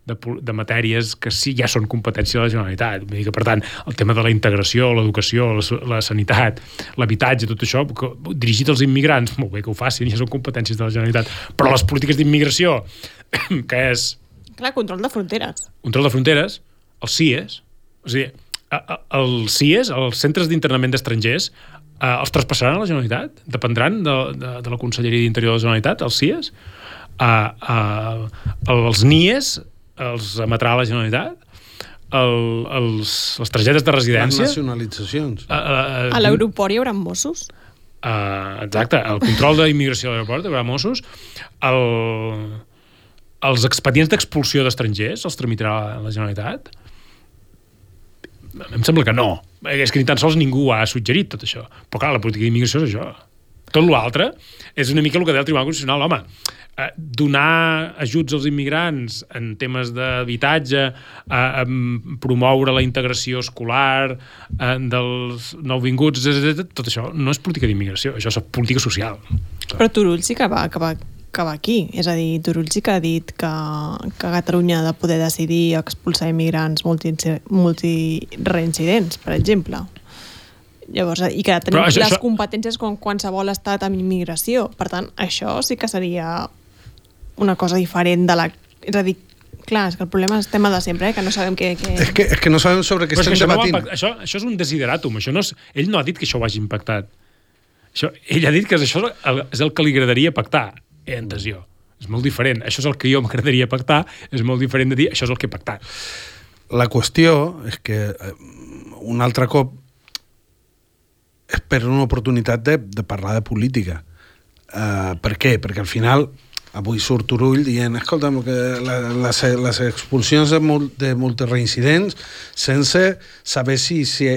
de, de matèries que sí ja són competència de la Generalitat. Vull dir que, per tant, el tema de la integració, l'educació, la, la sanitat, l'habitatge, tot això, que, dirigit als immigrants, molt bé que ho facin, ja són competències de la Generalitat. Però les polítiques d'immigració, que és Clar, control de fronteres. control de fronteres, els CIES, o sigui, els CIES, els centres d'internament d'estrangers, eh, els traspassaran a la Generalitat? Dependran de, de, de la Conselleria d'Interior de la Generalitat, els CIES? Uh, uh, els NIES els emetrà la Generalitat? El, els, les targetes de Les residència? nacionalitzacions. Uh, uh, A l'aeroport hi haurà Mossos? Uh, exacte, el control d'immigració a l'aeroport, hi haurà Mossos, el, els expedients d'expulsió d'estrangers els tramitarà la Generalitat? Em sembla que no. És que ni tan sols ningú ha suggerit tot això. Però clar, la política d'immigració és això. Tot l'altre és una mica el que deia el Tribunal Constitucional. Home, donar ajuts als immigrants en temes d'habitatge, eh, promoure la integració escolar eh, dels nouvinguts, etc., tot això no és política d'immigració, això és política social. Però Turull sí que va, que va, que va aquí. És a dir, Turull sí que ha dit que, que Catalunya ha de poder decidir expulsar immigrants multi, multireincidents, per exemple. Llavors, i que tenim això- les competències com qualsevol estat amb immigració. Per tant, això sí que seria una cosa diferent de la... És a dir, clar, és que el problema és el tema de sempre, eh? que no sabem què... què... És que, és que no sabem sobre què Però estem això, no debatint. impact- això, això és un desideratum, això no és, ell no ha dit que això ho hagi impactat. Això, ell ha dit que això és el, és el que li agradaria pactar, eh, adhesió. És molt diferent. Això és el que jo m'agradaria pactar, és molt diferent de dir això és el que he pactat. La qüestió és que eh, un altre cop és per una oportunitat de, de parlar de política. Uh, per què? Perquè al final avui surt Turull dient escolta'm, que la, les, les expulsions de, mul, de multireincidents sense saber si, si,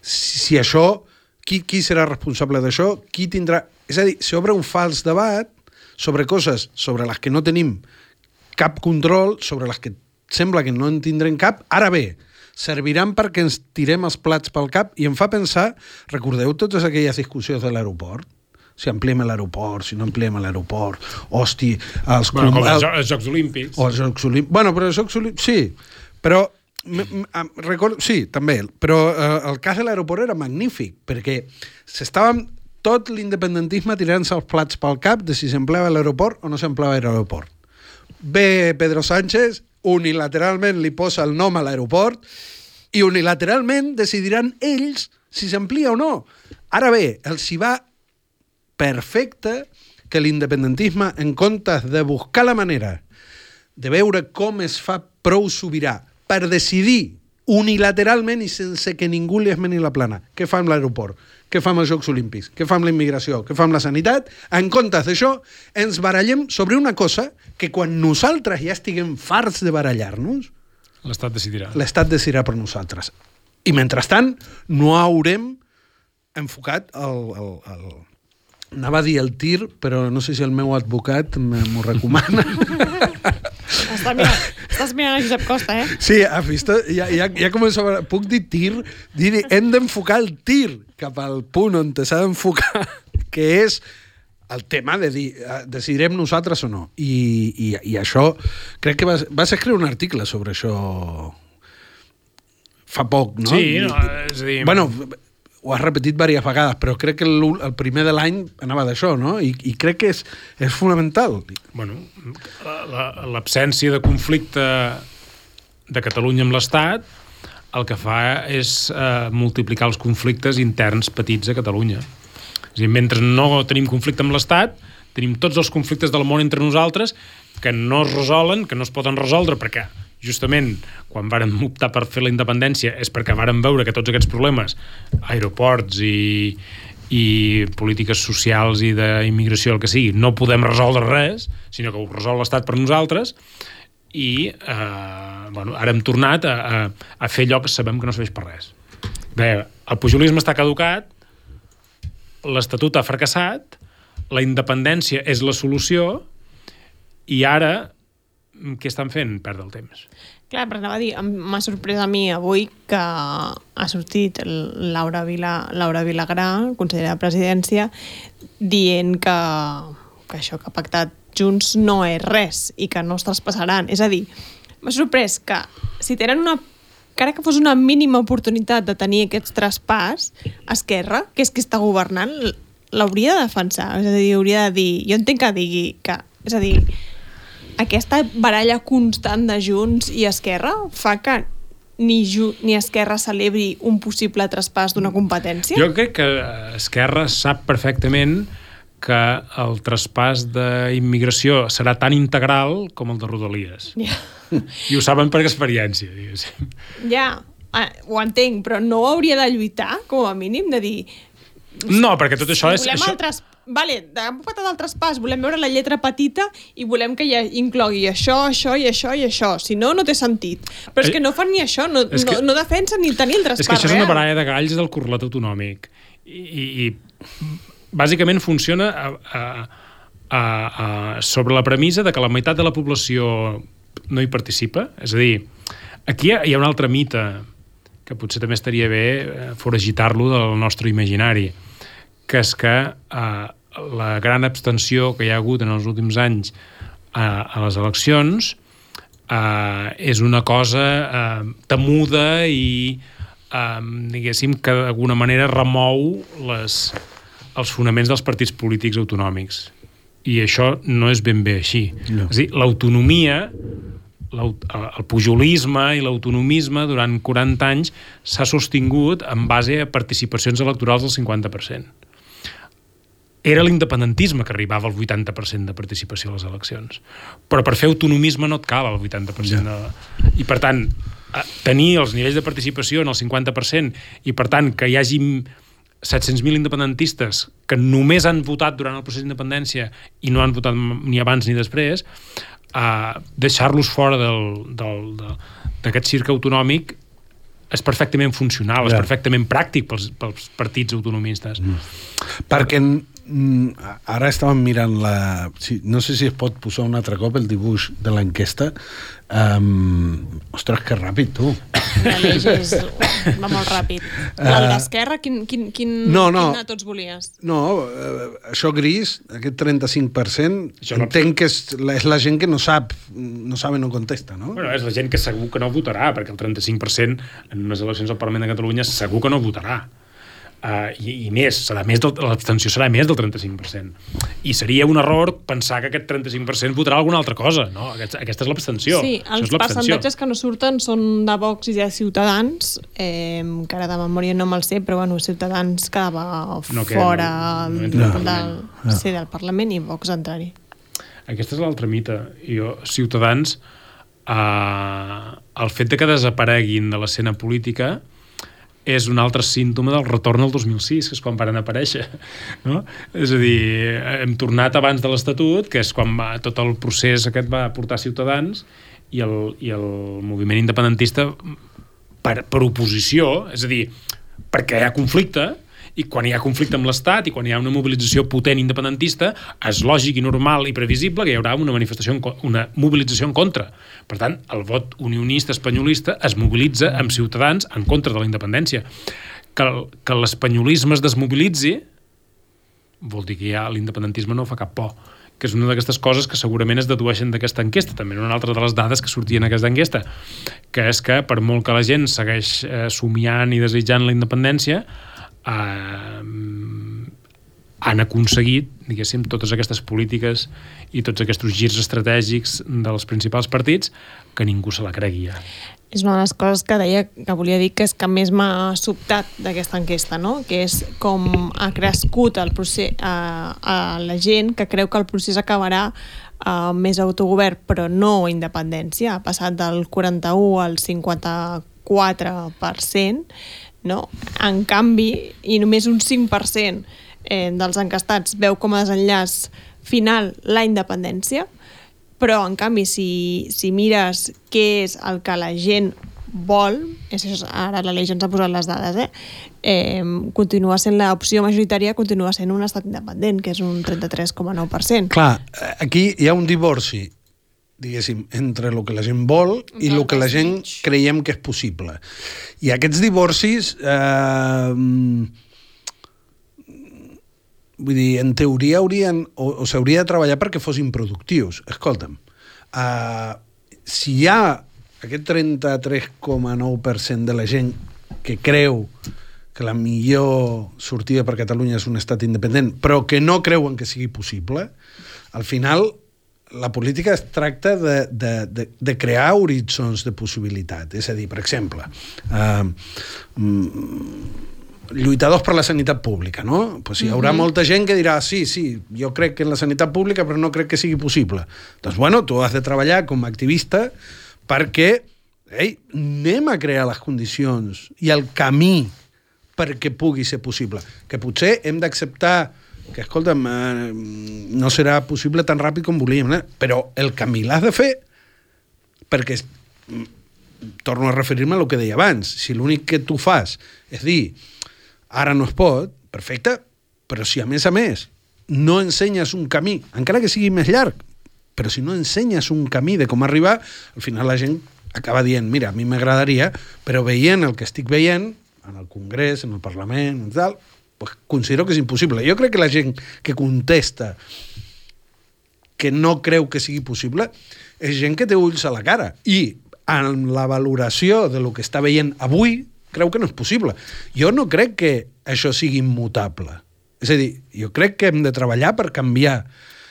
si, això qui, qui serà responsable d'això, qui tindrà... És a dir, s'obre un fals debat sobre coses sobre les que no tenim cap control, sobre les que sembla que no en tindrem cap. Ara bé, serviran perquè ens tirem els plats pel cap i em fa pensar, recordeu totes aquelles discussions de l'aeroport? Si ampliem l'aeroport, si no ampliem l'aeroport, hosti, els... Bueno, com el- els, els Jocs Olímpics. o els Jocs Olímpics. Bueno, però els Jocs Olímpics... Sí, però... Recordo, sí, també, però eh, el cas de l'aeroport era magnífic, perquè s'estàvem tot l'independentisme tirant-se els plats pel cap de si s'empleava l'aeroport o no s'empleava l'aeroport. Ve Pedro Sánchez, unilateralment li posa el nom a l'aeroport i unilateralment decidiran ells si s'amplia o no. Ara bé, els hi va perfecte que l'independentisme, en comptes de buscar la manera de veure com es fa prou sobirà per decidir unilateralment i sense que ningú li esmeni la plana. Què fa amb l'aeroport? Què fa amb els Jocs Olímpics? Què fa amb la immigració? Què fa amb la sanitat? En comptes d'això, ens barallem sobre una cosa que quan nosaltres ja estiguem farts de barallar-nos, L'Estat decidirà. l'Estat decidirà per nosaltres. I mentrestant, no haurem enfocat el, el, el, Anava a dir el tir, però no sé si el meu advocat me- m'ho recomana. Estàs mirant, estàs mirant a Josep Costa, eh? Sí, has vist? Ja, ja, ja començo a... Puc dir tir? Dir, hem d'enfocar el tir cap al punt on s'ha d'enfocar, que és el tema de dir, eh, decidirem nosaltres o no. I, i, i això, crec que vas, vas escriure un article sobre això fa poc, no? Sí, no, és a dir... Bueno, ho has repetit diverses vegades, però crec que l'ul- el primer de l'any anava d'això, no? I, I crec que és, és fonamental. bueno, la- la- l'absència de conflicte de Catalunya amb l'Estat el que fa és eh, multiplicar els conflictes interns petits a Catalunya. És a dir, mentre no tenim conflicte amb l'Estat, tenim tots els conflictes del món entre nosaltres que no es resolen, que no es poden resoldre perquè justament quan vàrem optar per fer la independència és perquè vàrem veure que tots aquests problemes, aeroports i, i polítiques socials i d'immigració, el que sigui, no podem resoldre res, sinó que ho resol l'Estat per nosaltres, i eh, bueno, ara hem tornat a, a, a fer allò que sabem que no serveix per res. Bé, el pujolisme està caducat, l'Estatut ha fracassat, la independència és la solució, i ara què estan fent? Perdre el temps. Clar, però anava a dir, m'ha sorprès a mi avui que ha sortit Laura, Vila, Laura Vilagrà, consellera de Presidència, dient que, que això que ha pactat Junts no és res i que no es traspassaran. És a dir, m'ha sorprès que si tenen una encara que fos una mínima oportunitat de tenir aquest traspàs, Esquerra, que és qui està governant, l'hauria de defensar. És a dir, hauria de dir... Jo entenc que digui que... És a dir, aquesta baralla constant de Junts i Esquerra fa que ni, Ju ni Esquerra celebri un possible traspàs d'una competència? Jo crec que Esquerra sap perfectament que el traspàs d'immigració serà tan integral com el de Rodalies. Ja, I ho saben per experiència, diguéssim. ja ah, ho entenc, però no hauria de lluitar, com a mínim, de dir... No, perquè tot això és... volem Això... Vale, hem patat el traspàs, volem veure la lletra petita i volem que hi inclogui això, això i això i això. Si no, no té sentit. Però és Eh, que no fan ni això, no, és que- no, no defensen ni tenir el traspàs És que això és una baralla de galls del correlat autonòmic. I, i, i bàsicament funciona a, a, a, a, sobre la premissa de que la meitat de la població no hi participa. És a dir, aquí hi ha, hi ha un altre mite que potser també estaria bé eh, foragitar-lo del nostre imaginari, que és que eh, la gran abstenció que hi ha hagut en els últims anys eh, a les eleccions eh, és una cosa eh, temuda i eh, diguéssim que d'alguna manera remou les, els fonaments dels partits polítics autonòmics i això no és ben bé així No. és a dir, l'autonomia l'aut- el pujolisme i l'autonomisme durant 40 anys s'ha sostingut en base a participacions electorals del 50%. Era l'independentisme que arribava al 80% de participació a les eleccions. Però per fer autonomisme no et cal el 80%. De... I per tant, eh, tenir els nivells de participació en el 50% i per tant que hi hagi 700.000 independentistes que només han votat durant el procés d'independència i no han votat ni abans ni després, uh, deixar-los fora del- del- del- d'aquest circ autonòmic és perfectament funcional, és Ja. perfectament pràctic pels, pels partits autonomistes. Mm. Perquè ara estàvem mirant la... Sí, no sé si es pot posar un altre cop el dibuix de l'enquesta. Um, ostres, que ràpid, tu. La l'eix és... va molt ràpid. El d'Esquerra, quin, quin, quin, Eh, No, no. quin de tots volies? No, eh, això gris, aquest 35%, Això no- entenc que és la, és la gent que no sap, no sabe, no contesta, no? Bueno, és la gent que segur que no votarà, perquè el 35% en unes eleccions al Parlament de Catalunya segur que no votarà. Uh, i, i més, serà més del, l'abstenció serà més del 35%. I seria un error pensar que aquest 35% votarà alguna altra cosa. No? Aquest, aquesta és l'abstenció. Sí, Això els és percentatges que no surten són de Vox i de Ciutadans, eh, que ara de memòria no me'l sé, però bueno, Ciutadans quedava No queda, fora no- no entra del, al del, sí, del Parlament i Vox entrar-hi. Aquesta és l'altra mita. Jo, Ciutadans, eh, el fet de que desapareguin de l'escena política és un altre símptoma del retorn al 2006, que és quan varen aparèixer. No? És a dir, hem tornat abans de l'Estatut, que és quan va, tot el procés aquest va portar Ciutadans, i el, i el moviment independentista per, per oposició, és a dir, perquè hi ha conflicte, i quan hi ha conflicte amb l'Estat i quan hi ha una mobilització potent independentista, és lògic i normal i previsible que hi haurà una manifestació, una mobilització en contra. Per tant, el vot unionista espanyolista es mobilitza amb ciutadans en contra de la independència. Que, que l'espanyolisme es desmobilitzi vol dir que ja l'independentisme no fa cap por que és una d'aquestes coses que segurament es dedueixen d'aquesta enquesta, també una altra de les dades que sortien en aquesta enquesta, que és que per molt que la gent segueix eh, somiant i desitjant la independència, eh, han aconseguit, diguéssim, totes aquestes polítiques i tots aquests girs estratègics dels principals partits que ningú se la cregui ja. És una de les coses que deia que volia dir que és que més m'ha sobtat d'aquesta enquesta, no? que és com ha crescut el procés, a, a la gent que creu que el procés acabarà amb més autogovern però no independència, ha passat del 41 al 54%, no? En canvi, i només un 5% eh, dels encastats veu com a desenllaç final la independència, però en canvi si, si mires què és el que la gent vol, és, ara la llei ja ens ha posat les dades, eh? eh continua sent l'opció majoritària, continua sent un estat independent, que és un 33,9%. Clar, aquí hi ha un divorci diguéssim, entre el que la gent vol i el que la gent creiem que és possible. I aquests divorcis eh, vull dir, en teoria haurien o, o s'hauria de treballar perquè fossin productius. Escolta'm, uh, si hi ha aquest 33,9% de la gent que creu que la millor sortida per Catalunya és un estat independent, però que no creuen que sigui possible, al final la política es tracta de, de, de, de crear horitzons de possibilitat. És a dir, per exemple, eh, mm, lluitadors per la sanitat pública, no? Pues hi haurà mm -hmm. molta gent que dirà sí, sí, jo crec que en la sanitat pública però no crec que sigui possible. Doncs bueno, tu has de treballar com a activista perquè ei, anem a crear les condicions i el camí perquè pugui ser possible. Que potser hem d'acceptar que, escolta'm, eh, no serà possible tan ràpid com volíem, eh? però el camí l'has de fer perquè, mm, torno a referir-me a el que deia abans, si l'únic que tu fas és dir, ara no es pot, perfecte, però si a més a més no ensenyes un camí, encara que sigui més llarg, però si no ensenyes un camí de com arribar, al final la gent acaba dient, mira, a mi m'agradaria, però veient el que estic veient, en el Congrés, en el Parlament, en tal, pues considero que és impossible. Jo crec que la gent que contesta que no creu que sigui possible és gent que té ulls a la cara i en la valoració de lo que està veient avui creu que no és possible. Jo no crec que això sigui immutable. És a dir, jo crec que hem de treballar per canviar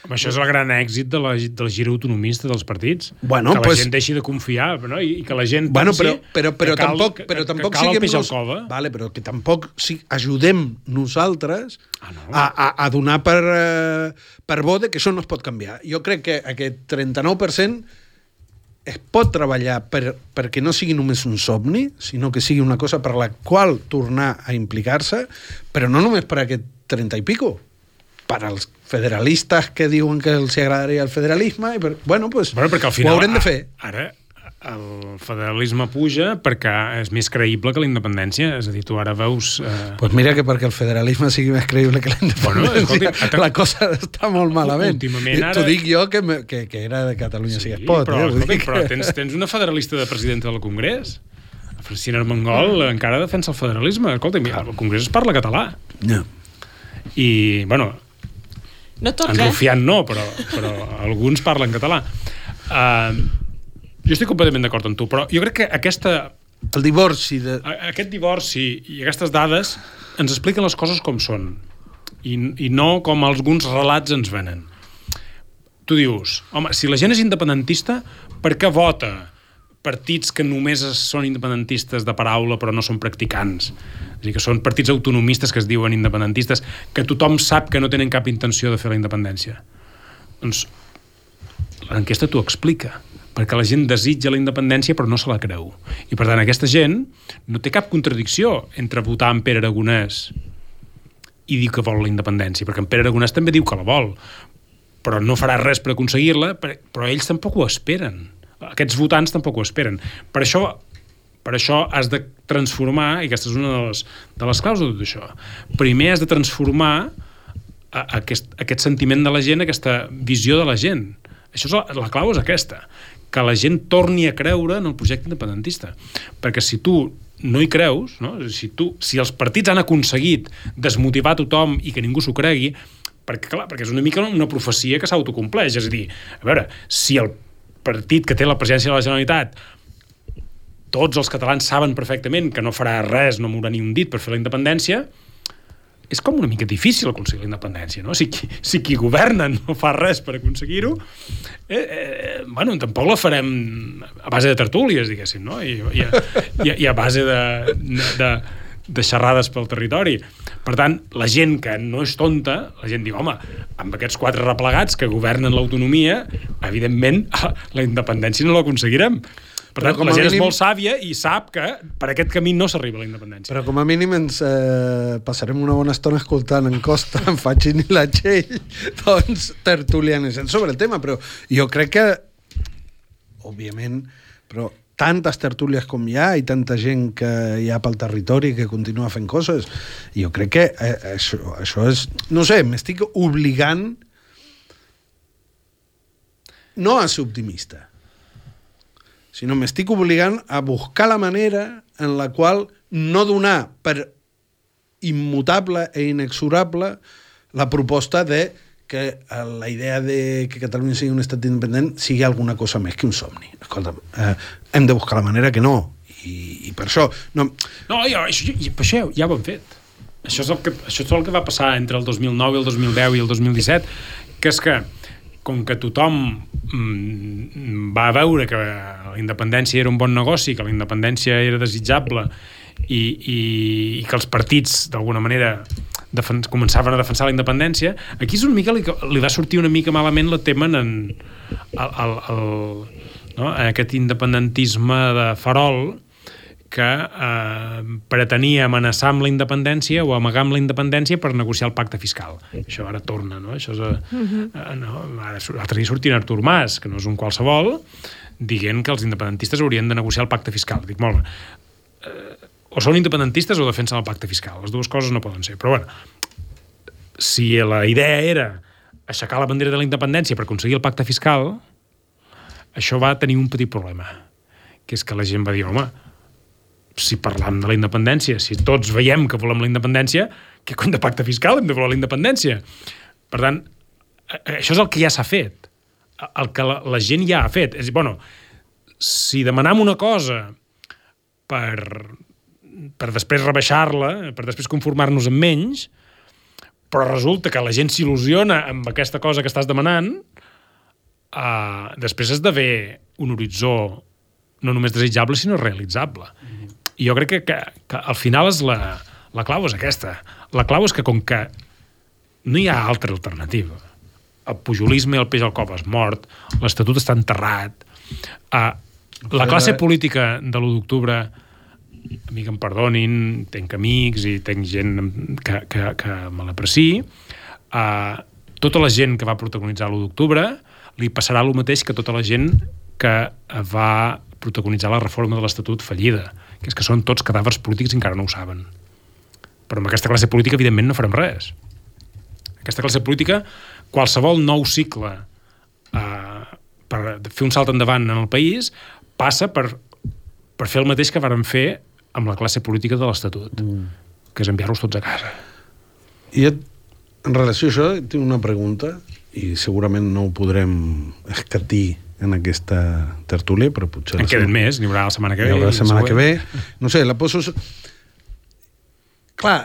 Home, això és el gran èxit de la, del gir autonomista dels partits. Bueno, que la pues- gent deixi de confiar no? I, i que la gent Bueno, però, però, però que cal, tampoc, que, però que, tampoc que cal el peix al cova. Vale, però que tampoc si ajudem nosaltres Ah, no? a, a, a donar per, eh, per bo de que això no es pot canviar. Jo crec que aquest 39% es pot treballar per, perquè no sigui només un somni, sinó que sigui una cosa per la qual tornar a implicar-se, però no només per aquest 30 i pico, per als federalistes que diuen que els agradaria el federalisme, i per, bueno, pues, Bueno, perquè al final... ho haurem de fer. Ara, el federalisme puja perquè és més creïble que la independència. És a dir, tu ara veus... Eh, Pues mira que perquè el federalisme sigui més creïble que la Bueno, independència, escolti, la cosa està molt malament. Últimament ara- T'ho dic jo, que, me, que, que era de Catalunya sí, es pot. però, eh? Escolta, dir però que- tens, tens una federalista de presidenta del Congrés. Francina Armengol encara defensa el federalisme. Escolta, mira, al Congrés es parla català. No. I, bueno, No tots, en eh? Rufián no, però, però alguns parlen català. Uh, jo estic completament d'acord amb tu, però jo crec que aquesta, El divorci de... a- aquest divorci i aquestes dades ens expliquen les coses com són i, i no com alguns relats ens venen. Tu dius, home, si la gent és independentista, per què vota partits que només són independentistes de paraula però no són practicants? És dir, que són partits autonomistes que es diuen independentistes, que tothom sap que no tenen cap intenció de fer la independència. Doncs l'enquesta t'ho explica perquè la gent desitja la independència però no se la creu. I per tant aquesta gent no té cap contradicció entre votar en Pere Aragonès i dir que vol la independència, perquè en Pere Aragonès també diu que la vol, però no farà res per aconseguir-la, per- però ells tampoc ho esperen. Aquests votants tampoc ho esperen. Per això Per això has de transformar, i aquesta és una de les, de les claus de tot això, primer has de transformar aquest, aquest sentiment de la gent, aquesta visió de la gent. Això és la, la clau és aquesta, que la gent torni a creure en el projecte independentista. Perquè si tu no hi creus, no? Si, tu, si els partits han aconseguit desmotivar tothom i que ningú s'ho cregui, perquè, clar, perquè és una mica una profecia que s'autocompleix. És a dir, a veure, si el partit que té la presidència de la Generalitat tots els catalans saben perfectament que no farà res, no mourà ni un dit per fer la independència, és com una mica difícil aconseguir la independència, no? Si qui, si qui governa no fa res per aconseguir-ho, eh, eh, bueno, tampoc la farem a base de tertúlies, diguéssim, no? I, i, i, i a base de, de, de xerrades pel territori. Per tant, la gent que no és tonta, la gent diu, home, amb aquests quatre replegats que governen l'autonomia, evidentment, la independència no l'aconseguirem. Per tant, la gent mínim... és molt sàvia i sap que per aquest camí no s'arriba a la independència. Però com a mínim ens eh, passarem una bona estona escoltant en Costa, en Fatxin i la Txell, doncs tertulianes sobre el tema, però jo crec que, òbviament, però tantes tertúlies com hi ha i tanta gent que hi ha pel territori que continua fent coses, jo crec que eh, això, això és... No sé, m'estic obligant no a ser optimista, sinó m'estic obligant a buscar la manera en la qual no donar per immutable e inexorable la proposta de que la idea de que Catalunya sigui un estat independent sigui alguna cosa més que un somni. Escolta'm, eh, hem de buscar la manera que no. I, i per això... No, no i, això, per això ja ho hem fet. Això és, el que, això és el que va passar entre el 2009 i el 2010 i el 2017, que és que com que tothom mm, va veure que la independència era un bon negoci, que la independència era desitjable i, i, i que els partits, d'alguna manera, començaven a defensar la independència, aquí és una mica li, li va sortir una mica malament la temen en, el, el, el, no? en aquest independentisme de farol que eh, pretenia amenaçar amb la independència o amagar amb la independència per negociar el pacte fiscal. Això ara torna, no? Això és, uh -huh. eh, no? Ara, l'altre dia sortia Artur Mas, que no és un qualsevol, dient que els independentistes haurien de negociar el pacte fiscal. Dic, molt bé, eh, o són independentistes o defensen el pacte fiscal. Les dues coses no poden ser. Però, bueno, si la idea era aixecar la bandera de la independència per aconseguir el pacte fiscal, això va tenir un petit problema, que és que la gent va dir, home, si parlam de la independència, si tots veiem que volem la independència, què cony de pacte fiscal hem de voler la independència? Per tant, això és el que ja s'ha fet. El que la, la gent ja ha fet. És bueno, si demanam una cosa per, per després rebaixar-la, per després conformar-nos amb menys, però resulta que la gent s'il·lusiona amb aquesta cosa que estàs demanant, uh, després has d'haver un horitzó no només desitjable, sinó realitzable. Mm jo crec que, que, que al final és la, la clau és aquesta. La clau és que com que no hi ha altra alternativa, el pujolisme el peix al cop és mort, l'Estatut està enterrat, uh, la classe política de l'1 d'octubre a mi que em perdonin, tenc amics i tenc gent que, que, que me l'apreci, uh, tota la gent que va protagonitzar l'1 d'octubre li passarà el mateix que tota la gent que va protagonitzar la reforma de l'Estatut fallida que és que són tots cadàvers polítics i encara no ho saben. Però amb aquesta classe política, evidentment, no farem res. Aquesta classe política, qualsevol nou cicle eh, per fer un salt endavant en el país, passa per, per fer el mateix que vàrem fer amb la classe política de l'Estatut, mm. que és enviar-los tots a casa. I en relació a això, tinc una pregunta, i segurament no ho podrem escatir en aquesta tertúlia, però potser... En queden més, n'hi haurà la setmana que ve. N'hi haurà la setmana que ve. No sé, la poso... Clar,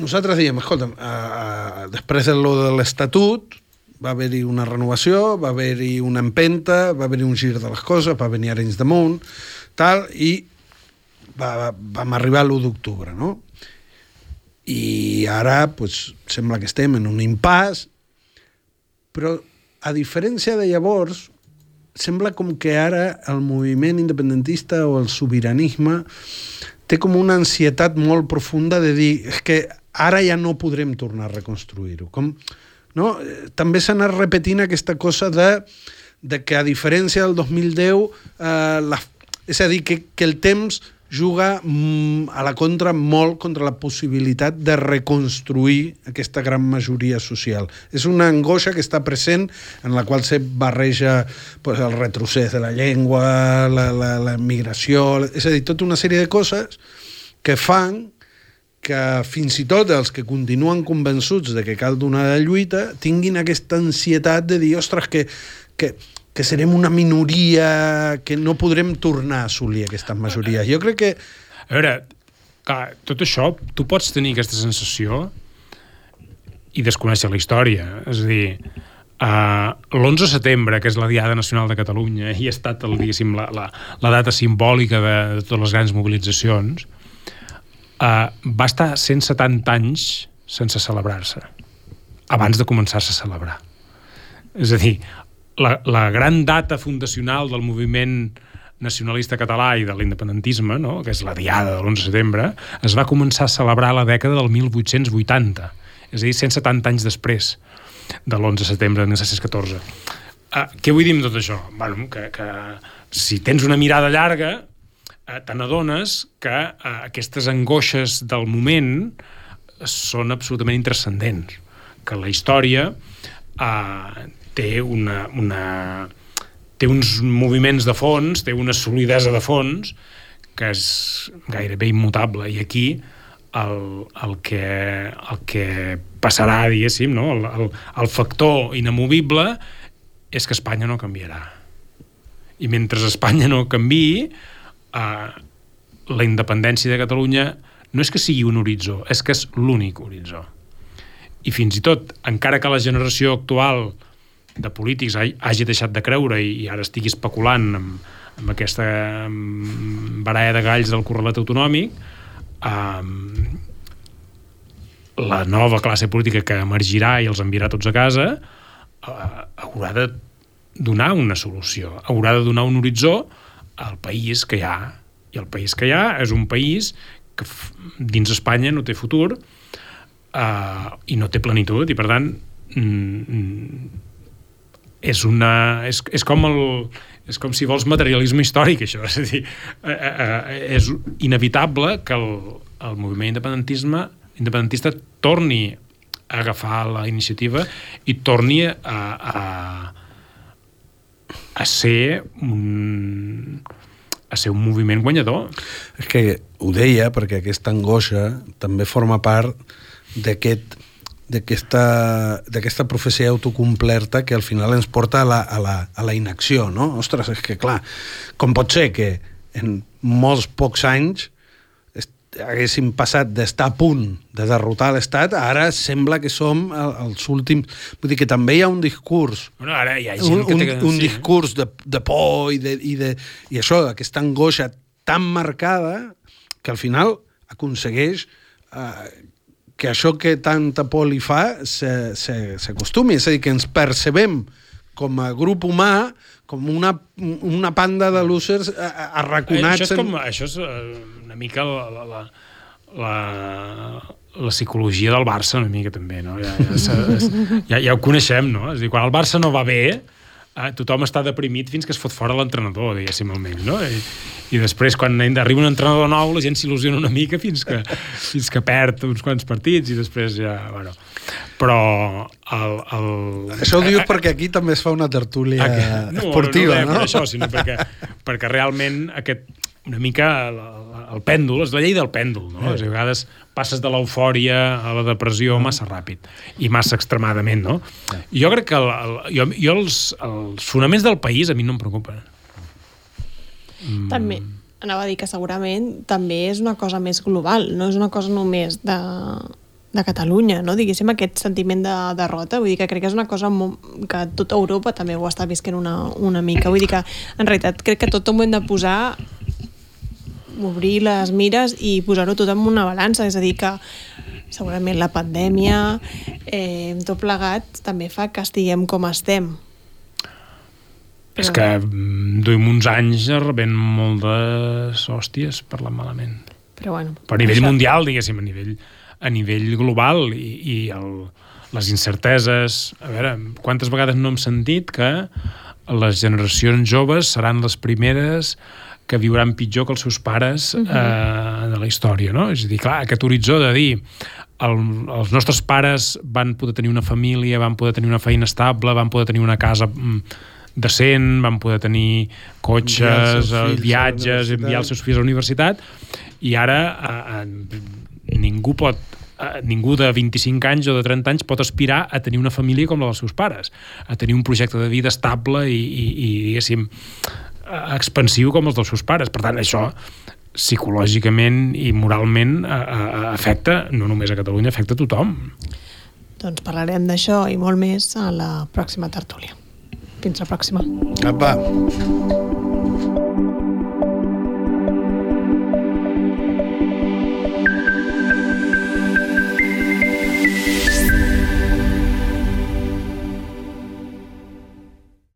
nosaltres diem, escolta, uh, després de lo de l'Estatut, va haver-hi una renovació, va haver-hi una empenta, va haver-hi un gir de les coses, va venir Arenys damunt, tal, i va, vam arribar a l'1 d'octubre, no? I ara, pues, sembla que estem en un impàs, però a diferència de llavors, sembla com que ara el moviment independentista o el sobiranisme té com una ansietat molt profunda de dir és que ara ja no podrem tornar a reconstruir-ho. Com, no? També s'ha anat repetint aquesta cosa de, de que a diferència del 2010 eh, la, És a dir, que, que el temps juga mm, a la contra molt contra la possibilitat de reconstruir aquesta gran majoria social. És una angoixa que està present en la qual se barreja pues, el retrocés de la llengua, la, la, la migració, és a dir, tota una sèrie de coses que fan que fins i tot els que continuen convençuts de que cal donar de lluita tinguin aquesta ansietat de dir, ostres, que, que, que serem una minoria, que no podrem tornar a assolir aquestes majories. Jo crec que... A veure, clar, tot això, tu pots tenir aquesta sensació i desconèixer la història. És a dir, uh, l'11 de setembre, que és la Diada Nacional de Catalunya, i ha estat, el, la, la, la data simbòlica de, de totes les grans mobilitzacions, uh, va estar 170 anys sense celebrar-se, abans de començar-se a celebrar. És a dir, la, la gran data fundacional del moviment nacionalista català i de l'independentisme, no? que és la diada de l'11 de setembre, es va començar a celebrar a la dècada del 1880, és a dir, 170 anys després de l'11 de setembre de 1914. Uh, què vull dir amb tot això? Bueno, que, que si tens una mirada llarga, uh, te n'adones que uh, aquestes angoixes del moment són absolutament intrascendents, que la història uh, té una, una, té uns moviments de fons, té una solidesa de fons que és gairebé immutable i aquí el, el, que, el que passarà, diguéssim, no? el, el, el factor inamovible és que Espanya no canviarà. I mentre Espanya no canvi, eh, la independència de Catalunya no és que sigui un horitzó, és que és l'únic horitzó. I fins i tot, encara que la generació actual de polítics hagi deixat de creure i, ara estigui especulant amb, amb aquesta baralla de galls del correlat autonòmic um, la nova classe política que emergirà i els enviarà tots a casa uh, haurà de donar una solució, haurà de donar un horitzó al país que hi ha. I el país que hi ha és un país que dins Espanya no té futur uh, i no té plenitud i per tant mm, és, una, és, és com el, és com si vols materialisme històric, això. És a dir, eh, eh, eh, és inevitable que el, el moviment independentisme independentista torni a agafar la iniciativa i torni a, a, a ser un, a ser un moviment guanyador. És que ho deia perquè aquesta angoixa també forma part d'aquest d'aquesta profecia autocomplerta que al final ens porta a la, a la, a la inacció, no? Ostres, és que clar, com pot ser que en molts pocs anys haguéssim passat d'estar a punt de derrotar l'Estat, ara sembla que som els últims... Vull dir que també hi ha un discurs... Bueno, ara hi ha gent un, que té... Un, un sí, discurs de, de por i, de, i, de, i això, aquesta angoixa tan marcada que al final aconsegueix eh, que això que tanta por li fa s'acostumi, és a dir, que ens percebem com a grup humà com una, una panda de losers arraconats... Això és, com, això és eh, una mica la, la, la, la, la psicologia del Barça, una mica també, no? Ja, ja, ja, ja ho coneixem, no? És dir, quan el Barça no va bé, eh, tothom està deprimit fins que es fot fora l'entrenador, diguéssim, almenys, no? I, i després, quan arriba un entrenador nou, la gent s'il·lusiona una mica fins que, fins que perd uns quants partits i després ja, bueno... Però el... el... Això ho dius eh, perquè aquí també es fa una tertúlia no, esportiva, no? No, no, per això, sinó perquè, perquè realment aquest, una mica el, el pèndol, és la llei del pèndol, no? Eh. A vegades passes de l'eufòria a la depressió massa ràpid i massa extremadament, no? Eh. Jo crec que el, el, jo, jo els, els fonaments del país a mi no em preocupen. Mm. També, anava a dir que segurament també és una cosa més global, no és una cosa només de, de Catalunya, no? diguéssim, aquest sentiment de derrota, vull dir que crec que és una cosa que tota Europa també ho està visquent una, una mica, vull dir que en realitat crec que tot ho hem de posar obrir les mires i posar-ho tot en una balança, és a dir que segurament la pandèmia eh, tot plegat també fa que estiguem com estem. Però... És que mm, duim uns anys rebent moltes hòsties per la malament. Però bueno... Per a nivell això... mundial, diguéssim, a nivell, a nivell global i, i el, les incerteses... A veure, quantes vegades no hem sentit que les generacions joves seran les primeres que viuran pitjor que els seus pares uh -huh. eh, de la història, no? És a dir, clar, aquest horitzó de dir el, els nostres pares van poder tenir una família, van poder tenir una feina estable, van poder tenir una casa mm, decent, van poder tenir cotxes, Enviar eh, viatges, enviar els seus fills a la universitat, i ara eh, eh, ningú pot eh, ningú de 25 anys o de 30 anys pot aspirar a tenir una família com la dels seus pares, a tenir un projecte de vida estable i, i, i diguéssim, expansiu com els dels seus pares. Per tant, això psicològicament i moralment eh, eh, afecta, no només a Catalunya, afecta a tothom. Doncs parlarem d'això i molt més a la pròxima tertúlia. Fins la pròxima. Apa.